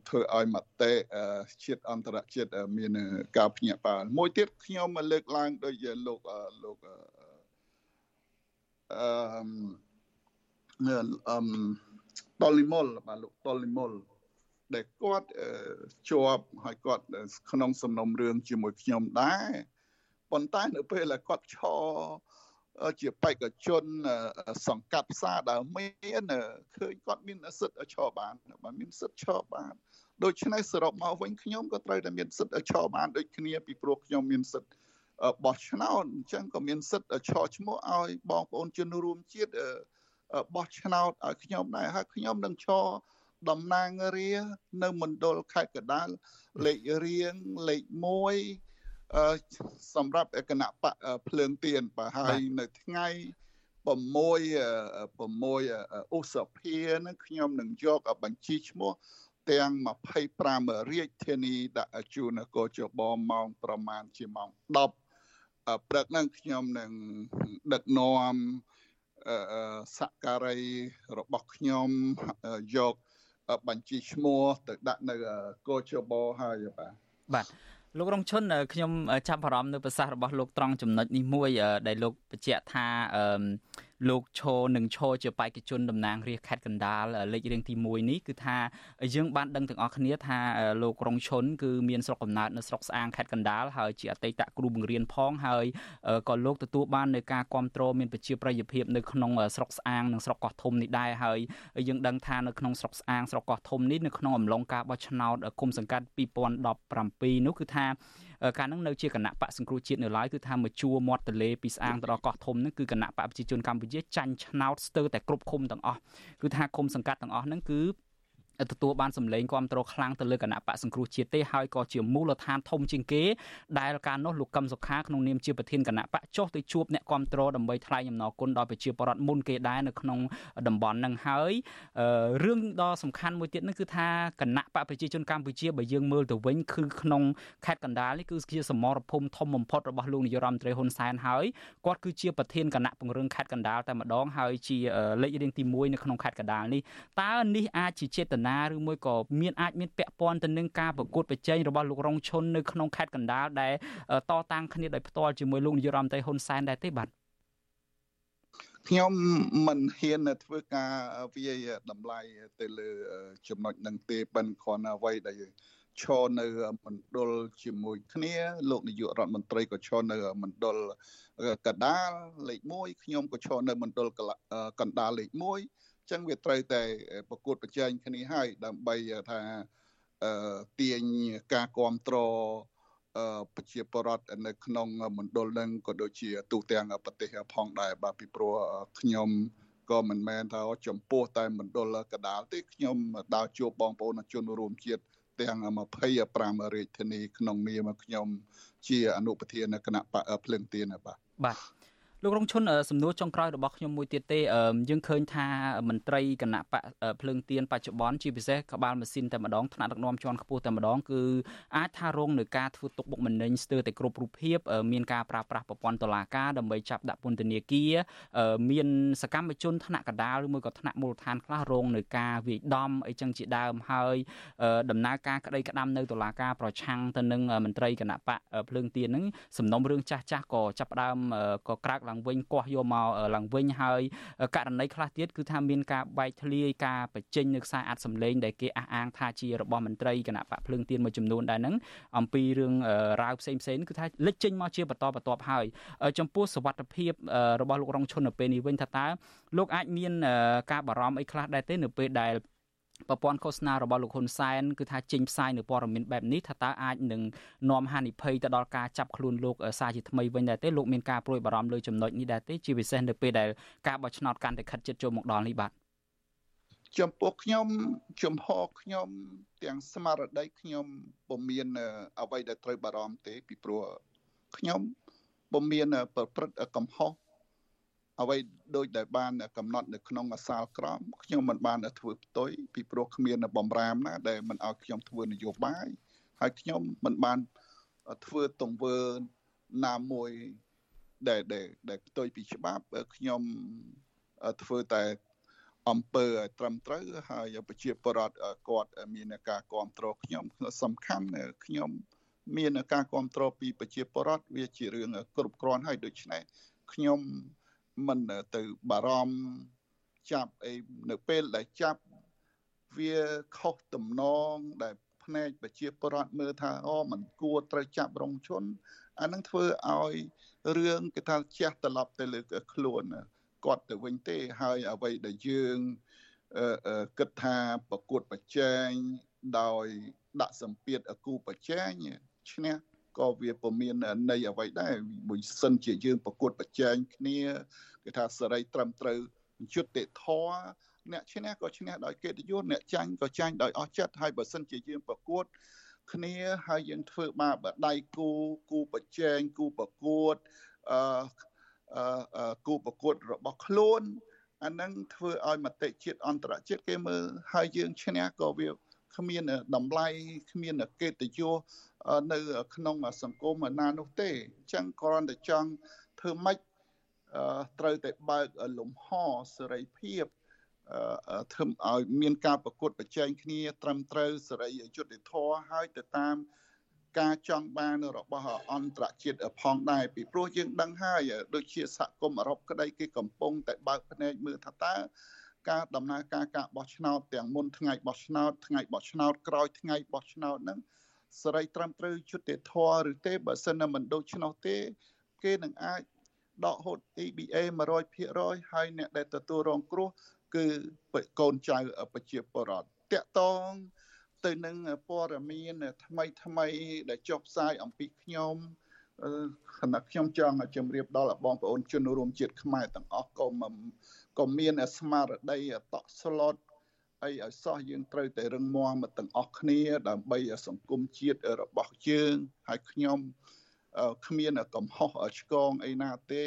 Speaker 14: ធ្វើឲ្យមតិជាតិអន្តរជាតិមានការភ្ញាក់ផ្អើលមួយទៀតខ្ញុំលើកឡើងដោយលោកលោកអឺអឺតលីមុលបាទលោកតលីមុលដែលគាត់ជាប់ហើយគាត់ក្នុងសំណុំរឿងជាមួយខ្ញុំដែរ ប៉ុន្តែនៅពេលដែលគាត់ឈជាបេក្ខជនសង្កាត់ផ្សារដើមមានឃើញគាត់មានសិទ្ធិឈរបានបើមានសិទ្ធិឈរបានដូច្នេះសរុបមកវិញខ្ញុំក៏ត្រូវតែមានសិទ្ធិឈរបានដូចគ្នាពីព្រោះខ្ញុំមានសិទ្ធិបោះឆ្នោតអញ្ចឹងក៏មានសិទ្ធិឈរឈ្មោះឲ្យបងប្អូនជនរួមជាតិបោះឆ្នោតឲ្យខ្ញុំដែរហើយខ្ញុំនឹងឈរតំណាងរានៅមណ្ឌលខេត្តកដាលលេខរៀងលេខ1 សម្រាប់គណៈបកភ្លើងទៀនបើហើយនៅថ្ងៃ6 6ឧសភានឹងខ្ញុំនឹងយកបញ្ជីឈ្មោះទាំង25រាជធានីដាក់ជូនកោជបម៉ោងប្រមាណជាម៉ោង10ព្រឹកហ្នឹងខ្ញុំនឹងដឹកនាំសក្ការីរបស់ខ្ញុំយកបញ្ជីឈ្មោះទៅដាក់នៅកោជបហើយបាទ
Speaker 4: បាទ លោករងឈុនខ្ញុំចាប់អារម្មណ៍នៅប្រសាសន៍របស់លោកត្រង់ចំណុចនេះមួយដែលលោកបញ្ជាក់ថា លោកឈរនឹងឈរជាបេក្ខជនតំណាងរាស្ត្រខេត្តកណ្ដាលលេខរៀងទី1នេះគឺថាយើងបានដឹងទាំងអស់គ្នាថាលោករងឈុនគឺមានស្រុកកំណើតនៅស្រុកស្អាងខេត្តកណ្ដាលហើយជាអតីតគ្រូបង្រៀនផងហើយក៏លោកទទួលបាននៅការគ្រប់គ្រងមានប្រជាប្រិយភាពនៅក្នុងស្រុកស្អាងនិងស្រុកកោះធំនេះដែរហើយយើងដឹងថានៅក្នុងស្រុកស្អាងស្រុកកោះធំនេះនៅក្នុងអំឡុងការបោះឆ្នោតគុំសង្កាត់2017នោះគឺថា កាលហ្នឹងនៅជាគណៈបកសង្គ្រោះជាតិនៅឡើយគឺថាមកជួមាត់ទលេពីស្អាងទៅដល់កោះធំហ្នឹងគឺគណៈបកប្រជាជនកម្ពុជាចាញ់ឆ្នោតស្ទើរតែគ្រប់ឃុំទាំងអស់គឺថាឃុំសង្កាត់ទាំងអស់ហ្នឹងគឺ ទទួលបានសម្លេងគ្រប់គ្រងខ្លាំងទៅលើគណៈបកសង្គ្រោះជាតិទេហើយក៏ជាមូលដ្ឋានធំជាងគេដែលការនោះលោកកឹមសុខាក្នុងនាមជាប្រធានគណៈបកចុះទៅជួបអ្នកគ្រប់គ្រងដើម្បីថ្លែងអំណរគុណដល់ប្រជាពលរដ្ឋមុនគេដែរនៅក្នុងតំបន់នឹងហើយរឿងដ៏សំខាន់មួយទៀតនោះគឺថាគណៈបកប្រជាជនកម្ពុជាបើយើងមើលទៅវិញគឺក្នុងខេត្តកណ្ដាលនេះគឺជាសមរភូមិធំបំផុតរបស់លោកនាយរដ្ឋមន្ត្រីហ៊ុនសែនហើយគាត់គឺជាប្រធានគណៈពង្រឹងខេត្តកណ្ដាលតែម្ដងហើយជាលេខរៀងទី1នៅក្នុងខេត្តកណ្ដាលនេះតើនេះអាចជាចេតនាឬមួយក៏មានអាចមានពាក់ព័ន្ធទៅនឹងការប្រកួតប្រជែងរបស់លោករងឈុននៅក្នុងខេត្តកណ្ដាលដែលតតាំងគ្នាដោយផ្ទាល់ជាមួយលោកនាយរដ្ឋមន្ត្រីហ៊ុនសែនដែរទេបាទ
Speaker 14: ខ្ញុំមិនហ៊ានធ្វើការវាយតម្លៃទៅលើចំណុចនឹងទេបិណ្ឌគ្រាន់អ្វីដែលឈរនៅមណ្ឌលជាមួយគ្នាលោកនាយករដ្ឋមន្ត្រីក៏ឈរនៅមណ្ឌលកណ្ដាលលេខ1ខ្ញុំក៏ឈរនៅមណ្ឌលកណ្ដាលលេខ1 ចឹងវាត្រូវតែប្រកួតប្រជែងគ្នាហើយដើម្បីថាទាញការគ្រប់គ្រងប្រជាពលរដ្ឋនៅក្នុងមណ្ឌលនឹងក៏ដូចជាទូទាំងប្រទេសផងដែរបាទពីព្រោះខ្ញុំក៏មិនមែនថាចំពោះតែមណ្ឌលកដាលទេខ្ញុំដើរជួបបងប្អូនជនរួមជាតិទាំង25រាជធានីក្នុងនាមខ្ញុំជាអនុប្រធានគណៈបកភ្លឹងទៀនបាទ
Speaker 4: បាទ លោករងឈុនសំណួរចុងក្រោយរបស់ខ្ញុំមួយទៀតទេយើងឃើញថាមន្ត្រីគណៈបកភ្លើងទៀនបច្ចុប្បន្នជាពិសេសក្បាលម៉ាស៊ីនតែម្ដងថ្នាក់ដឹកនាំជាន់ខ្ពស់តែម្ដងគឺអាចថារងនឹងការធ្វើទុកបុកម្នេញស្ទើរតែគ្រប់រូបភាពមានការប្រើប្រាស់ប្រព័ន្ធតុលាការដើម្បីចាប់ដាក់ពន្ធនាគារមានសកម្មជនថ្នាក់កដាលឬមួយក៏ថ្នាក់មូលដ្ឋានខ្លះរងនឹងការវាយដំអីចឹងជាដើមហើយដំណើរការក្តីក្តាំនៅតុលាការប្រឆាំងទៅនឹងមន្ត្រីគណៈបកភ្លើងទៀនហ្នឹងសំណុំរឿងចាស់ចាស់ក៏ចាប់ផ្ដើមក៏ក្រើកឡើងវិញកោះយកមកឡើងវិញហើយករណីខ្លះទៀតគឺថាមានការបែកធ្លាយការបញ្ចេញនៅខ្សែអាចសម្លេងដែលគេអះអាងថាជារបស់មន្ត្រីគណៈបកភ្លើងទៀនមួយចំនួនដែរហ្នឹងអំពីរឿងរាវផ្សេងផ្សេងគឺថាលេចចេញមកជាបន្តបន្ទាប់ហើយចំពោះសវត្ថភាពរបស់លោករងឈុននៅពេលនេះវិញថាតើលោកអាចមានការបារម្ភអីខ្លះដែរទេនៅពេលដែល ប្រព័ន្ធឃោសនារបស់លោកហ៊ុនសែនគឺថាចេញផ្សាយនៅព័ត៌មានបែបនេះថាតើអាចនឹងនាំហានិភ័យទៅដល់ការចាប់ខ្លួនលោកសារជាថ្មីវិញដែរទេលោកមានការព្រួយបារម្ភលើចំណុចនេះដែរទេជាពិសេសនៅពេលដែលការបោះឆ្នោតកាន់តែខិតជិតចូលមកដល់នេះបាទ
Speaker 14: ចំពោះខ្ញុំជំហរខ្ញុំ ទាំងស្មារតីខ្ញុំពុំមានអ្វីដែលត្រូវបារម្ភទេពីព្រោះខ្ញុំពុំមានប្រព្រឹត្តកំហុស អ្វីដូចដែលបានកំណត់នៅក្នុងអាសាលក្រមខ្ញុំមិនបានធ្វើផ្ទុយពីព្រោះគ្មានបំរាមណាដែលមិនឲ្យខ្ញុំធ្វើនយោបាយហើយខ្ញុំមិនបានធ្វើទង្វើណាមួយដែលដែលផ្ទុយពីច្បាប់ខ្ញុំធ្វើតែអំពើឲ្យត្រឹមត្រូវហើយប្រជាពលរដ្ឋគាត់មានការគ្រប់គ្រងខ្ញុំសំខាន់ខ្ញុំមានការគ្រប់គ្រងពីប្រជាពលរដ្ឋវាជារឿងគ្រប់គ្រាន់ហើយដូច្នេះខ្ញុំ មិនទៅបារម្ភចាប់អីនៅពេលដែលចាប់វាខុសទំនងដែលផ្នែកប្រជាពលរដ្ឋមើលថាអូมันគួរត្រូវចាប់រងជនអានឹងធ្វើឲ្យរឿងគេថាជះត្រឡប់ទៅលើខ្លួនគាត់ទៅវិញទេហើយអ្វីដែលយើងគិតថាប្រកួតប្រជែងដោយដាក់សម្ពាធគូប្រជែងឈ្នះ ក៏វាពុំមានន័យអ្វីដែរបើសិនជាយើងប្រកួតប្រជែងគ្នាគេថាសេរីត្រឹមត្រូវយុត្តិធម៌អ្នកឈ្នះក៏ឈ្នះដោយកិត្តិយសអ្នកចាញ់ក៏ចាញ់ដោយអស់ចិត្តហើយបើសិនជាយើងប្រកួត គ្នាហើយយើងធ្វើបាបដៃគូគូប្រជែងគូប្រកួតអឺគូប្រកួតរបស់ខ្លួនអានឹងធ្វើឲ្យមតិជាតិអន្តរជាតិគេមើលហើយយើងឈ្នះក៏វា គ្មានតម្លៃគ្មានកិត្តិយសនៅក្នុងសង្គមណានោះទេអញ្ចឹងគ្រាន់តែចង់ធ្វើម៉េចត្រូវតែបើកលំហសេរីភាពធ្វើឲ្យមានការប្រកួតប្រជែងគ្នា ត្រឹមត្រូវសេរីយុត្តិធម៌ហើយទៅតាមការចង់បានរបស់អន្តរជាតិផងដែរពីព្រោះយើងដឹងហើយដូចជាសហគមន៍អឺរ៉ុបក្តីគេកំពុងតែបើកភ្នែកមើលថាតើ ការដំណើរការការបោះឆ្នោតទាំងមុនថ្ងៃបោះឆ្នោតថ្ងៃបោះឆ្នោតក្រោយថ្ងៃបោះឆ្នោតហ្នឹងសេរីត្រឹមត្រូវយុត្តិធម៌ឬទេបើសិនណាមិនដូច្នោះទេ គេនឹងអាចដកហូត EBA 100%ហើយអ្នកដែលទទួលរងគ្រោះគឺកូនចៅប្រជាពលរដ្ឋតាក់តងទៅនឹងព័ត៌មានថ្មីថ្មីដែលចុះផ្សាយអំពីខ្ញុំខណៈខ្ញុំចង់ជម្រាបដល់បងប្អូនជនរួមជាតិខ្មែរទាំងអស់ក៏ ក៏មានស្មារតីតក់ស្លុតអីឲ្យសោះយើងត្រូវតែរឹងមាំទាំងអស់គ្នា ដើម្បីសង្គមជាតិរបស់យើងហើយខ្ញុំគ្មានកំហុសឆ្គងអីណាទេ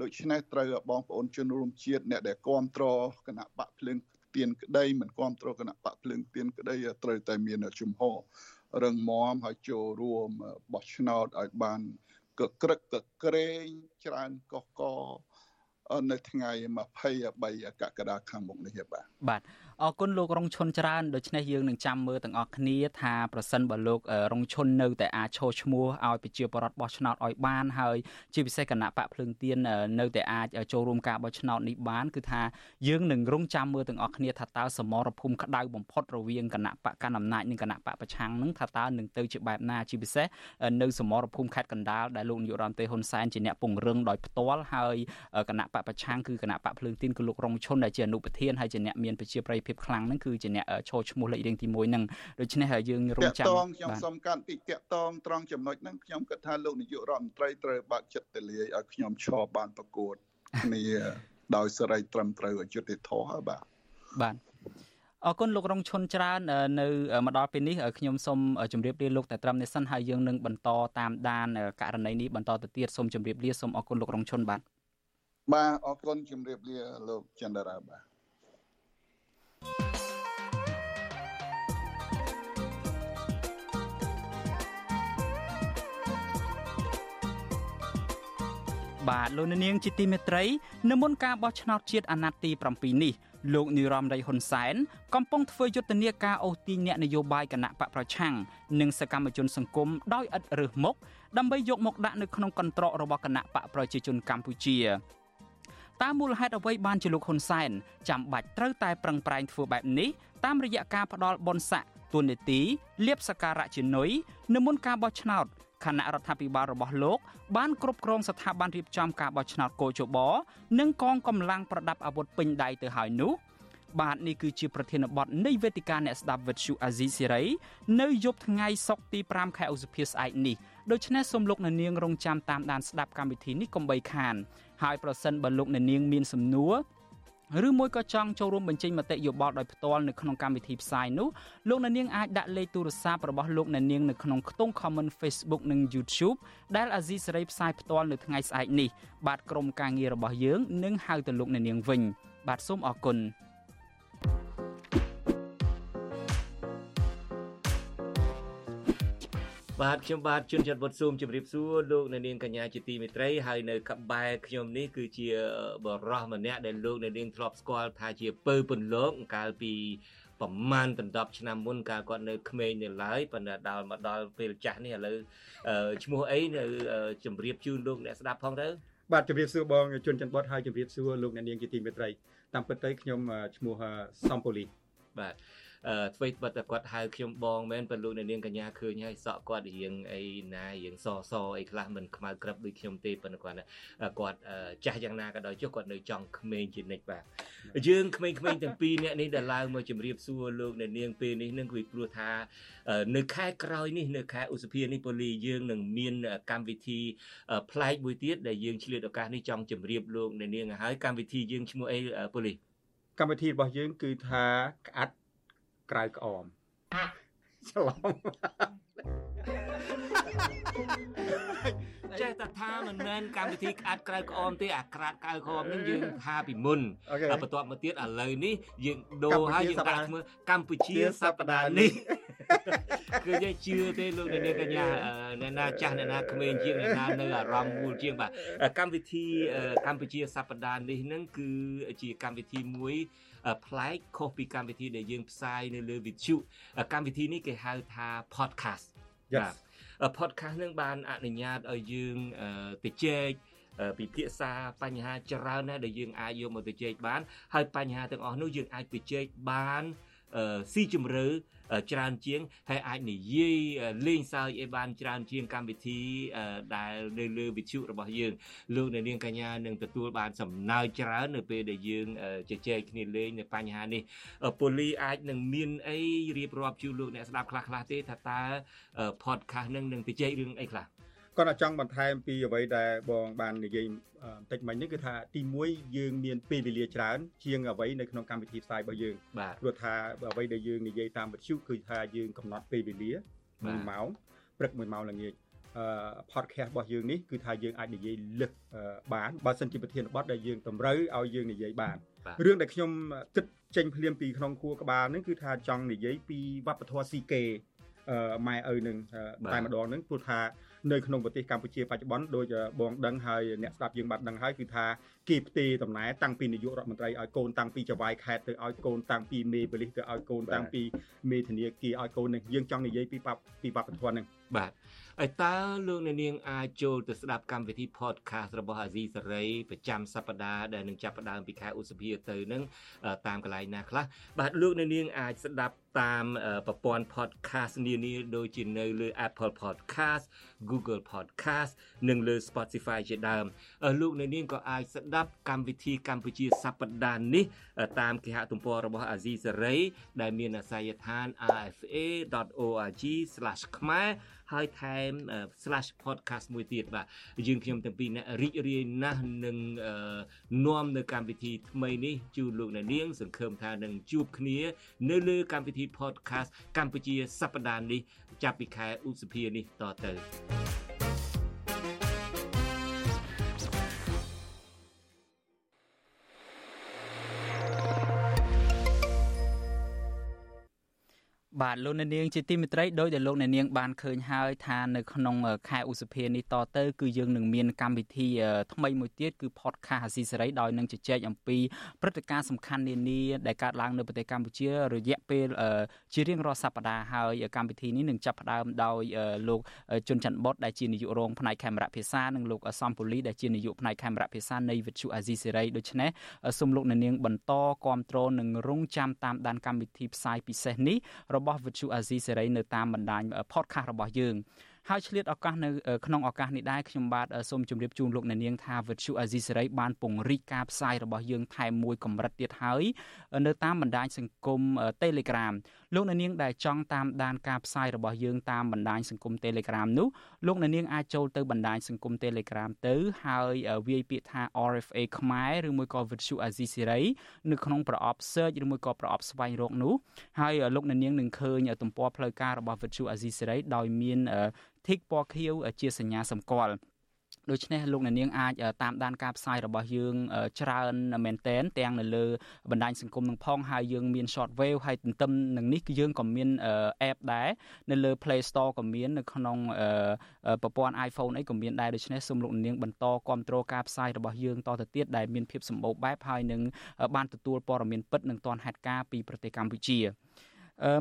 Speaker 14: ដូច្នេះត្រូវបងប្អូនជនរួមជាតិអ្នកដែលគ្រប់គ្រងគណៈបកភ្លើងទៀនក្តីមិនគ្រប់គ្រងគណៈបកភ្លើងទៀនក្តីត្រូវតែមានជំហររឹងមាំហើយចូលរួមបោះឆ្នោតឲ្យបាន កក្រឹកកក្រែងច្រើនកកក នៅថ្ងៃ23កក្កដាខាងមុខនេះបាទ
Speaker 4: បាទអរគុណលោករងឈុនច្រើនដូច្នេះយើងនឹងចាំមើលទាំងអស់គ្នាថាប្រសិនបើលោករងឈុននៅតែអាចឈរឈ្មោះឲ្យប្រជាពលរដ្ឋបោះឆ្នោតឲ្យបានហើយជាពិសេសគណៈបកភ្លើងទៀននៅតែអាចចូលរួមការបោះឆ្នោតនេះបានគឺថាយើងនឹងរងចាំមើលទាំងអស់គ្នាថាតើសមរភូមិក្តៅបំផុតរវាងគណៈបកកណ្ដាលអំណាចនិងគណៈបកប្រឆាំងនឹងថាតើនឹងទៅជាបែបណាជាពិសេសនៅសមរភូមិខេត្តកណ្ដាលដែលលោកនាយករដ្ឋមន្ត្រីហ៊ុនសែនជាអ្នកពង្រឹងដោយផ្ទាល់ហើយគណៈបកប្រឆាំងគឺគណៈបកភ្លើងទៀនគឺលោករងឈុនដែលជាអនុប្រធានហើយជាអ្នកមានប្រជាប្រិយភាពខ្លាំងហ្នឹងគឺជាអ្នកឈរឈ្មោះលេខរៀងទី1ហ្នឹងដូច្នេះយើងរងចាំត
Speaker 14: ងខ្ញុំសំខាន់ពីតាក់តងត្រង់ចំណុចហ្នឹងខ្ញុំគិតថាលោកនាយករដ្ឋមន្ត្រីត្រូវបើកចិត្តទលាយឲ្យខ្ញុំឈរបានប្រកួតគ្នាដោយសេរីត្រឹមត្រូវអយុត្តិធម៌បាទ
Speaker 4: បាទអរគុណលោករងឈុនច្រើននៅមកដល់ពេលនេះខ្ញុំសូមជម្រាបលាលោកតែត្រឹមនេះសិនហើយយើងនឹងបន្តតាមដានករណីនេះបន្តទៅទៀតសូមជម្រាបលាសូមអរគុណលោករងឈុនបាទ
Speaker 14: បាទអរគុណជម្រាបលាលោកចន្ទរាបាទ
Speaker 4: បាទលោកនាងជាទីមេត្រីនៅមុនការបោះឆ្នោតជាតិអាណត្តិទី7នេះលោកនាយរដ្ឋមន្ត្រីហ៊ុនសែនកំពុងធ្វើយុទ្ធនាការអូសទាញអ្នកនយោបាយគណៈបកប្រឆាំងនិងសកម្មជនសង្គមដោយឥតរើសមុខដើម្បីយកមកដាក់នៅក្នុងកន្ត្រករបស់គណៈបកប្រជាជនកម្ពុជាតាមមូលហេតុអ្វីបានជាលោកហ៊ុនសែនចាំបាច់ត្រូវតែប្រឹងប្រែងធ្វើបែបនេះតាមរយៈការផ្ដាល់បនស័កទូនីតិលៀបសការៈជានុយនៅមុនការបោះឆ្នោត គណៈរដ្ឋាភិបាលរបស់លោកបានគ្រប់គ្រងស្ថាប័នរៀបចំការបោះឆ្នោតកោជបនិងកងកម្លាំងប្រដាប់អាវុធពេញដៃទៅហើយនោះបាទនេះគឺជាប្រធានបទនៃវេទិកាអ្នកស្ដាប់វិទ្យុអាស៊ីសេរីនៅយប់ថ្ងៃសុក្រទី5ខែឧសភាស្អែកនេះដូច្នេះសូមលោកអ្នកនាងរងចាំតាមដានស្ដាប់កម្មវិធីនេះកុំបីខានហើយប្រសិនបើលោកអ្នកនាងមានសំណួរ ឬមួយក៏ចង់ចូលរួមបញ្ចេញមតិយោបល់ដោយផ្ទាល់នៅក្នុងកម្មវិធីផ្សាយនោះលោកអ្នកនាងអាចដាក់លេខទូរស័ព្ទរបស់លោកអ្នកនាងនៅក្នុងខ្ទង់ comment Facebook និង YouTube ដែលអាស៊ីសេរីផ្សាយផ្ទាល់នៅថ្ងៃស្អែកនេះបាទក្រុមការងាររបស់យើងនឹងហៅទៅលោកអ្នកនាងវិញបាទសូមអរគុណ
Speaker 9: បាទខ្ញុំបាទជួនច័ន្ទវុតស៊ូមជម្រាបសួរលោកអ្នកនាងកញ្ញាជាទីមេត្រីហើយនៅកបែខ្ញុំនេះគឺជាបរោះម្នាក់ដែលលោកអ្នកនាងធ្លាប់ស្គាល់ថាជាពើពន្លកកាលពីប្រមាណដប់ឆ្នាំមុនកាលគាត់នៅក្មេងនៅឡើយប៉ុន្តែដល់មកដល់ពេលចាស់នេះឥឡូវឈ្មោះអីនៅជម្រាបជូនលោកអ្នកស្ដាប់ផងទៅ
Speaker 2: បាទជម្រាបសួរបងជួនច័ន្ទវុតហើយជម្រាបសួរលោកអ្នកនាងជាទីមេត្រីតាមពិតទៅខ្ញុំឈ្មោះសំពូលី
Speaker 9: បាទ អ្វីបើតែគាត់ហៅខ្ញុំបងមែនប៉ុន្តែលោកអ្នកនាងកញ្ញាឃើញហើយសក់គាត់រៀងអីណារៀងសសអីខ្លះមិនខ្មៅក្រឹបដូចខ្ញុំទេប៉ុន្តែគាត់គាត់ចាស់យ៉ាងណាក៏ដោយចុះគាត់នៅចង់ក្មេងជានិច្ចបាទយើងក្មេងៗទាំងពីរអ្នកនេះដែលឡើងមកជម្រាបសួរលោកអ្នកនាងពេលនេះនឹងគឺព្រោះថានៅខែក្រោយនេះនៅខែឧសភានេះពូលីយើងនឹងមានកម្មវិធីប្លែកមួយទៀតដែលយើងឆ្លៀតឱកាសនេះចង់ជម្រាបលោកអ្នកនាងឲ្យហើយកម្មវិធីយើងឈ្មោះអីពូលី
Speaker 2: កម្មវិធីរបស់យើងគឺថាក្អាត់ ក្រៅក្អមច្រឡំ
Speaker 9: ចេះតែថាមិនមែនកម្មវិធីក្អាត់ក្រៅក្អមទេអាក្រាតក្រៅក្អមនឹងយើងថាពីមុនបន្ទាប់មកទៀតឥឡូវនេះយើងដូរហើយយើងដាក់ឈ្មោះកម្ពុជាសប្តាហ៍នេះគឺយើងជឿទេលោកអ្នកនាងកញ្ញាអ្នកណាចាស់អ្នកណាក្មេងជាងអ្នកណានៅអារម្មណ៍មូលជាងបាទកម្មវិធីកម្ពុជាសប្តាហ៍នេះនឹងគឺជាកម្មវិធីមួយ ប្លែកខុសពីកម្មវិធីដែលយើងផ្សាយនៅលើវិទ្យុកម្មវិធីនេះគេហៅថា podcast
Speaker 2: បាទ
Speaker 9: podcast នឹងបានអនុញ្ញាតឲ្យយើងទៅជែកពិភាក្សាបញ្ហាច្រើនណាស់ដែលយើងអាចយកមកទៅជែកបានហើយបញ្ហាទាំងអស់នោះយើងអាចទៅជែកបាន ស៊ីជម្រៅច្រើនជាងហើយអាចនិយាយលេងសើចឲ្យបានច្រើនជាងកម្មវិធីដែលនៅលើវិទ្យុរបស់យើងលោកអ្នកនាងកញ្ញានឹងទទួលបានសំណើចច្រើននៅពេលដែលយើងជជែកគ្នាលេងនៅបញ្ហានេះពូលីអាចនឹងមានអីរៀបរាប់ជូនលោកអ្នកស្ដាប់ខ្លះៗទេថាតើ podcast នឹងនឹងទៅជែករឿងអីខ្លះ
Speaker 2: គាត់ចង់បន្ថែមពីអ្វីដែលបងបាននិយាយបន្តិចមិញនេះគឺថាទី1យើងមានពេលវេលាច្រើន ជាងអ្វីនៅក្នុងកម្មវិធីផ្សាយរបស់យើងព្រោះថាអ្វីដែលយើងនិយាយតាមវិទ្យុគឺថាយើងកំណត់ពេលវេលា1ម៉ោងព្រឹក1ម៉ោងល្ងាចអឺ podcast របស់យើងនេះគឺថាយើងអាចនិយាយលឹកបានបើសិនជាប្រធានបទដែលយើងតម្រូវឲ្យយើងនិយាយបានរឿងដែលខ្ញុំគិតចេញភ្លាមពីក្នុងខួរក្បាលនេះគឺថាចង់និយាយពីវប្បធម៌ស៊ីកេម៉ែឪនឹងតែម្ដងនឹងព្រោះថា នៅក្នុងប្រទេសកម្ពុជាបច្ចុប្បន្នដូចបងដឹងហើយអ្នកស្ដាប់យើងបានដឹងហើយគឺថាគេផ្ទេរតំណែងតាំងពីនាយករដ្ឋមន្ត្រីឲ្យកូនតាំងពីចវាយខេតទៅឲ្យកូនតាំងពីមេបលិសទៅឲ្យកូនតាំងពីមេធនាគារឲ្យកូននឹងយើងចង់និយាយពីពីវប្បធម៌នឹង
Speaker 9: បាទ ហើយតើលោកអ្នកនាងអាចចូលទៅស្ដាប់កម្មវិធី podcast របស់អាស៊ីសេរីប្រចាំសប្តាហ៍ដែលនឹងចាប់ផ្ដើមពីខែឧសភាទៅនឹងតាមកន្លែងណាខ្លះបាទលោកអ្នកនាងអាចស្ដាប់តាមប្រព័ន្ធ podcast នានាដូចជានៅលើ Apple Podcast Google Podcast និងលើ Spotify ជាដើមលោកអ្នកនាងក៏អាចស្ដាប់កម្មវិធីកម្ពុជាសប្តាហ៍នេះ តាមគេហទំព័ររបស់អាស៊ីសេរីដែលមានអាសយដ្ឋាន rfa.org/ ខ្មែរ ហើយថែម /podcast មួយទៀតបាទយើងខ្ញុំទាំងពីរអ្នករីករាយណាស់នឹងនាំនៅកម្មវិធីថ្មីនេះជូនលោកអ្នកនាង សង្ឃឹមថានឹងជួបគ្នា នៅលើកម្មវិធី podcast កម្ពុជាសប្តាហ៍នេះចាប់ពីខែឧសភានេះតទៅ
Speaker 4: បាទលោកអ្នកនាងជាទីមេត្រីដោយដែលលោកអ្នកនាងបានឃើញហើយថានៅក្នុងខែឧសភានេះតទៅគឺយើងនឹងមានកម្មវិធីថ្មីមួយទៀតគឺ podcast អាស៊ីសេរីដោយនឹងជជែកអំពីព្រឹត្តិការណ៍សំខាន់នានាដែលកើតឡើងនៅប្រទេសកម្ពុជា រយៈពេលជារៀងរាល់សប្តាហ៍ហើយកម្មវិធីនេះនឹងចាប់ផ្ដើមដោយលោកជុនច័ន្ទបុតដែលជានាយករងផ្នែកខេមរៈភាសានិងលោកសំពូលីដែលជានាយកផ្នែកខេមរៈភាសានៃវិទ្យុអាស៊ីសេរីដូច្នេះសូមលោកអ្នកនាងបន្តគ្រប់គ្រងនិងរងចាំតាមដានកម្មវិធីផ្សាយពិសេសនេះរបស់វិទ្យុអាស៊ីសេរីនៅតាមបណ្ដាញ podcast របស់យើងហើយឆ្លៀតឱកាសនៅក្នុងឱកាសនេះដែរខ្ញុំបាទសូមជម្រាបជូនលោកអ្នកនាងថាវិទ្យុអាស៊ីសេរីបានពង្រីកការផ្សាយរបស់យើងថែមមួយកម្រិតទៀតហើយនៅតាមបណ្ដាញសង្គម Telegram លោកអ្នកនាងដែលចង់តាមដានការផ្សាយរបស់យើងតាមបណ្ដាញសង្គម Telegram នោះលោកអ្នកនាងអាចចូលទៅបណ្ដាញសង្គម Telegram ទៅហើយវាយពាក្យថា RFA ខ្មែរឬមួយក៏ Vuthu Azizi Siri នៅក្នុងប្រអប់ search ឬមួយក៏ប្រអប់ស្វែងរកនោះហើយលោកអ្នកនាងនឹងឃើញទំព័រផ្លូវការរបស់ Vuthu Azizi Siri ដោយមាន tick ពណ៌ខៀវជាសញ្ញាសម្គាល់ ដូច្នេះលោកអ្នកនាងអាចតាមដានការផ្សាយរបស់យើងច្រើនមែនតែនទាំងនៅលើបណ្ដាញសង្គមនឹងផងហើយយើងមាន short wave ហើយទន្ទឹមនឹងនេះគឺយើងក៏មាន app ដែរនៅលើ Play Store ក៏មាននៅក្នុងប្រព័ន្ធ iPhone អីក៏មានដែរដូច្នេះសូមលោកអ្នកនាងបន្តគ្រប់គ្រងការផ្សាយរបស់យើងតទៅទៀតដែលមានភាពសម្បូរបែបហើយនឹងបានទទួលព័ត៌មានពិតនិងទាន់ហេតុការណ៍ពីប្រទេសកម្ពុជា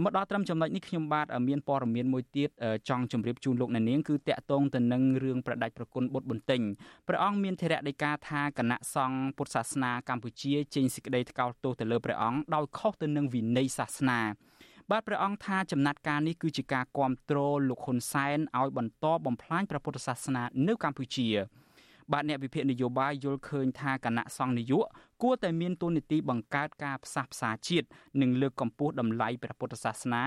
Speaker 4: មកដល់ត្រឹមចំណុចនេះខ្ញុំបាទមានព័ត៌មានមួយទៀតចង់ជម្រាបជូនលោកអ្នកនាងគឺតាក់ទងទៅនឹងរឿងប្រដាច់ប្រគុណបុត្របន្ទិញព្រះអង្គមានធរៈដីកាថាគណៈសង្ឃពុទ្ធសាសនាកម្ពុជាចេញសេចក្តីថ្កោលទោសទៅលើព្រះអង្គដោយខុសទៅនឹងវិន័យសាសនាបាទព្រះអង្គថាចំណាត់ការនេះគឺជាការគ្រប់គ្រងលោកហ៊ុនសែនឲ្យបន្តបំផ្លាញព្រះពុទ្ធសាសនានៅកម្ពុជាបាទអ្នកវិភាគនយោបាយយល់ឃើញថាគណៈសង្ឃនាយក គួរតែមានទូនីតិបង្កើតការផ្សះផ្សាជាតិនិងលើកកម្ពស់តម្លៃព្រះពុទ្ធសាសនា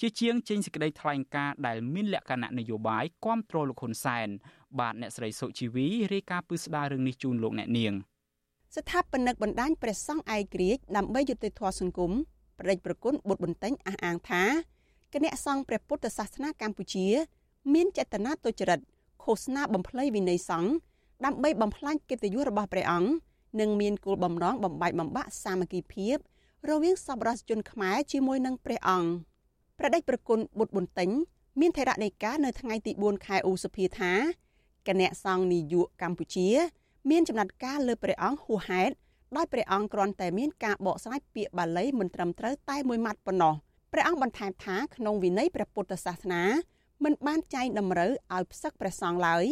Speaker 4: ជាជាងចេញសេចក្តីថ្លែងការណ៍ដែលមានលក្ខណៈនយោបាយគ្រប់គ្រងលោកហ៊ុនសែនបាទអ្នកស្រីសុជីវីរាយការណ៍ពីស្ដាររឿងនេះជូនលោកអ្នកនាង
Speaker 15: ស្ថាបនិកបណ្ដាញព្រះសង្ឃឯករាជ្យដើម្បីយុត្តិធម៌សង្គមប្រដេចប្រគុណបុត្របន្ទិញអះអាងថាគណៈសង្ឃព្រះពុទ្ធសាសនាកម្ពុជា មានចេតនាទុច្ចរិតឃោសនាបំភ្លៃវិន័យសង្ឃដើម្បីបំផ្លាញកិត្តិយសរបស់ព្រះអង្គ និងមានគោលបំណងបំបែកបំបាក់សាមគ្គីភាពរវាងសប្បុរសជនខ្មែរជាមួយនឹងព្រះអង្គព្រះដេចប្រគុណបុត្របន្ទិញមានថេរដីកានៅថ្ងៃទី4ខែឧសភាថាគណៈសង្ឃនាយកកម្ពុជា មានចំណាត់ការលើព្រះអង្គហួសហេតុដោយព្រះអង្គគ្រាន់តែមានការបកស្រាយពាក្យបាលីមិនត្រឹមត្រូវតែមួយម៉ាត់ប៉ុណ្ណោះព្រះអង្គបន្ថែមថាក្នុងវិន័យព្រះពុទ្ធសាសនាមិនបានចែងតម្រូវឲ្យផ្សឹកព្រះសង្ឃឡើយ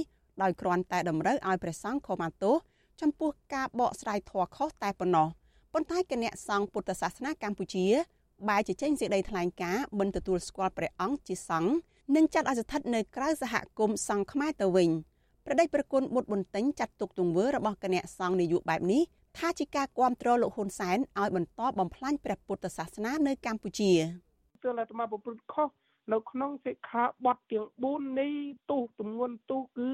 Speaker 15: ដោយគ្រាន់តែតម្រូវឲ្យព្រះសង្ឃខមាទោស ចំពោះការបកស្រាយធម៌ខុសតែប៉ុណ្ណោះប៉ុន្តែគណៈសង្ឃពុទ្ធសាសនាកម្ពុជាបែរជាចេញសេចក្តីថ្លែងការណ៍មិនទទួលស្គាល់ព្រះអង្គជាសង្ឃនិងចាត់ឲ្យស្ថិតនៅក្រៅសហគមន៍សង្ឃខ្មែរទៅវិញប្រដេចប្រគុណបុត្របន្ទិញចាត់ទុកទង្វើរបស់គណៈសង្ឃនាយកបែបនេះថាជាការគ្រប់គ្រងលោកហ៊ុនសែនឲ្យបន្តបំផ្លាញព្រះពុទ្ធសាសនានៅកម្ពុជា
Speaker 16: ទើបអាត្មាប្រព្រឹត្តខុសនៅក្នុងសិក្ខាបទទាំង4នៃទោសទម្ងន់ទោសគឺ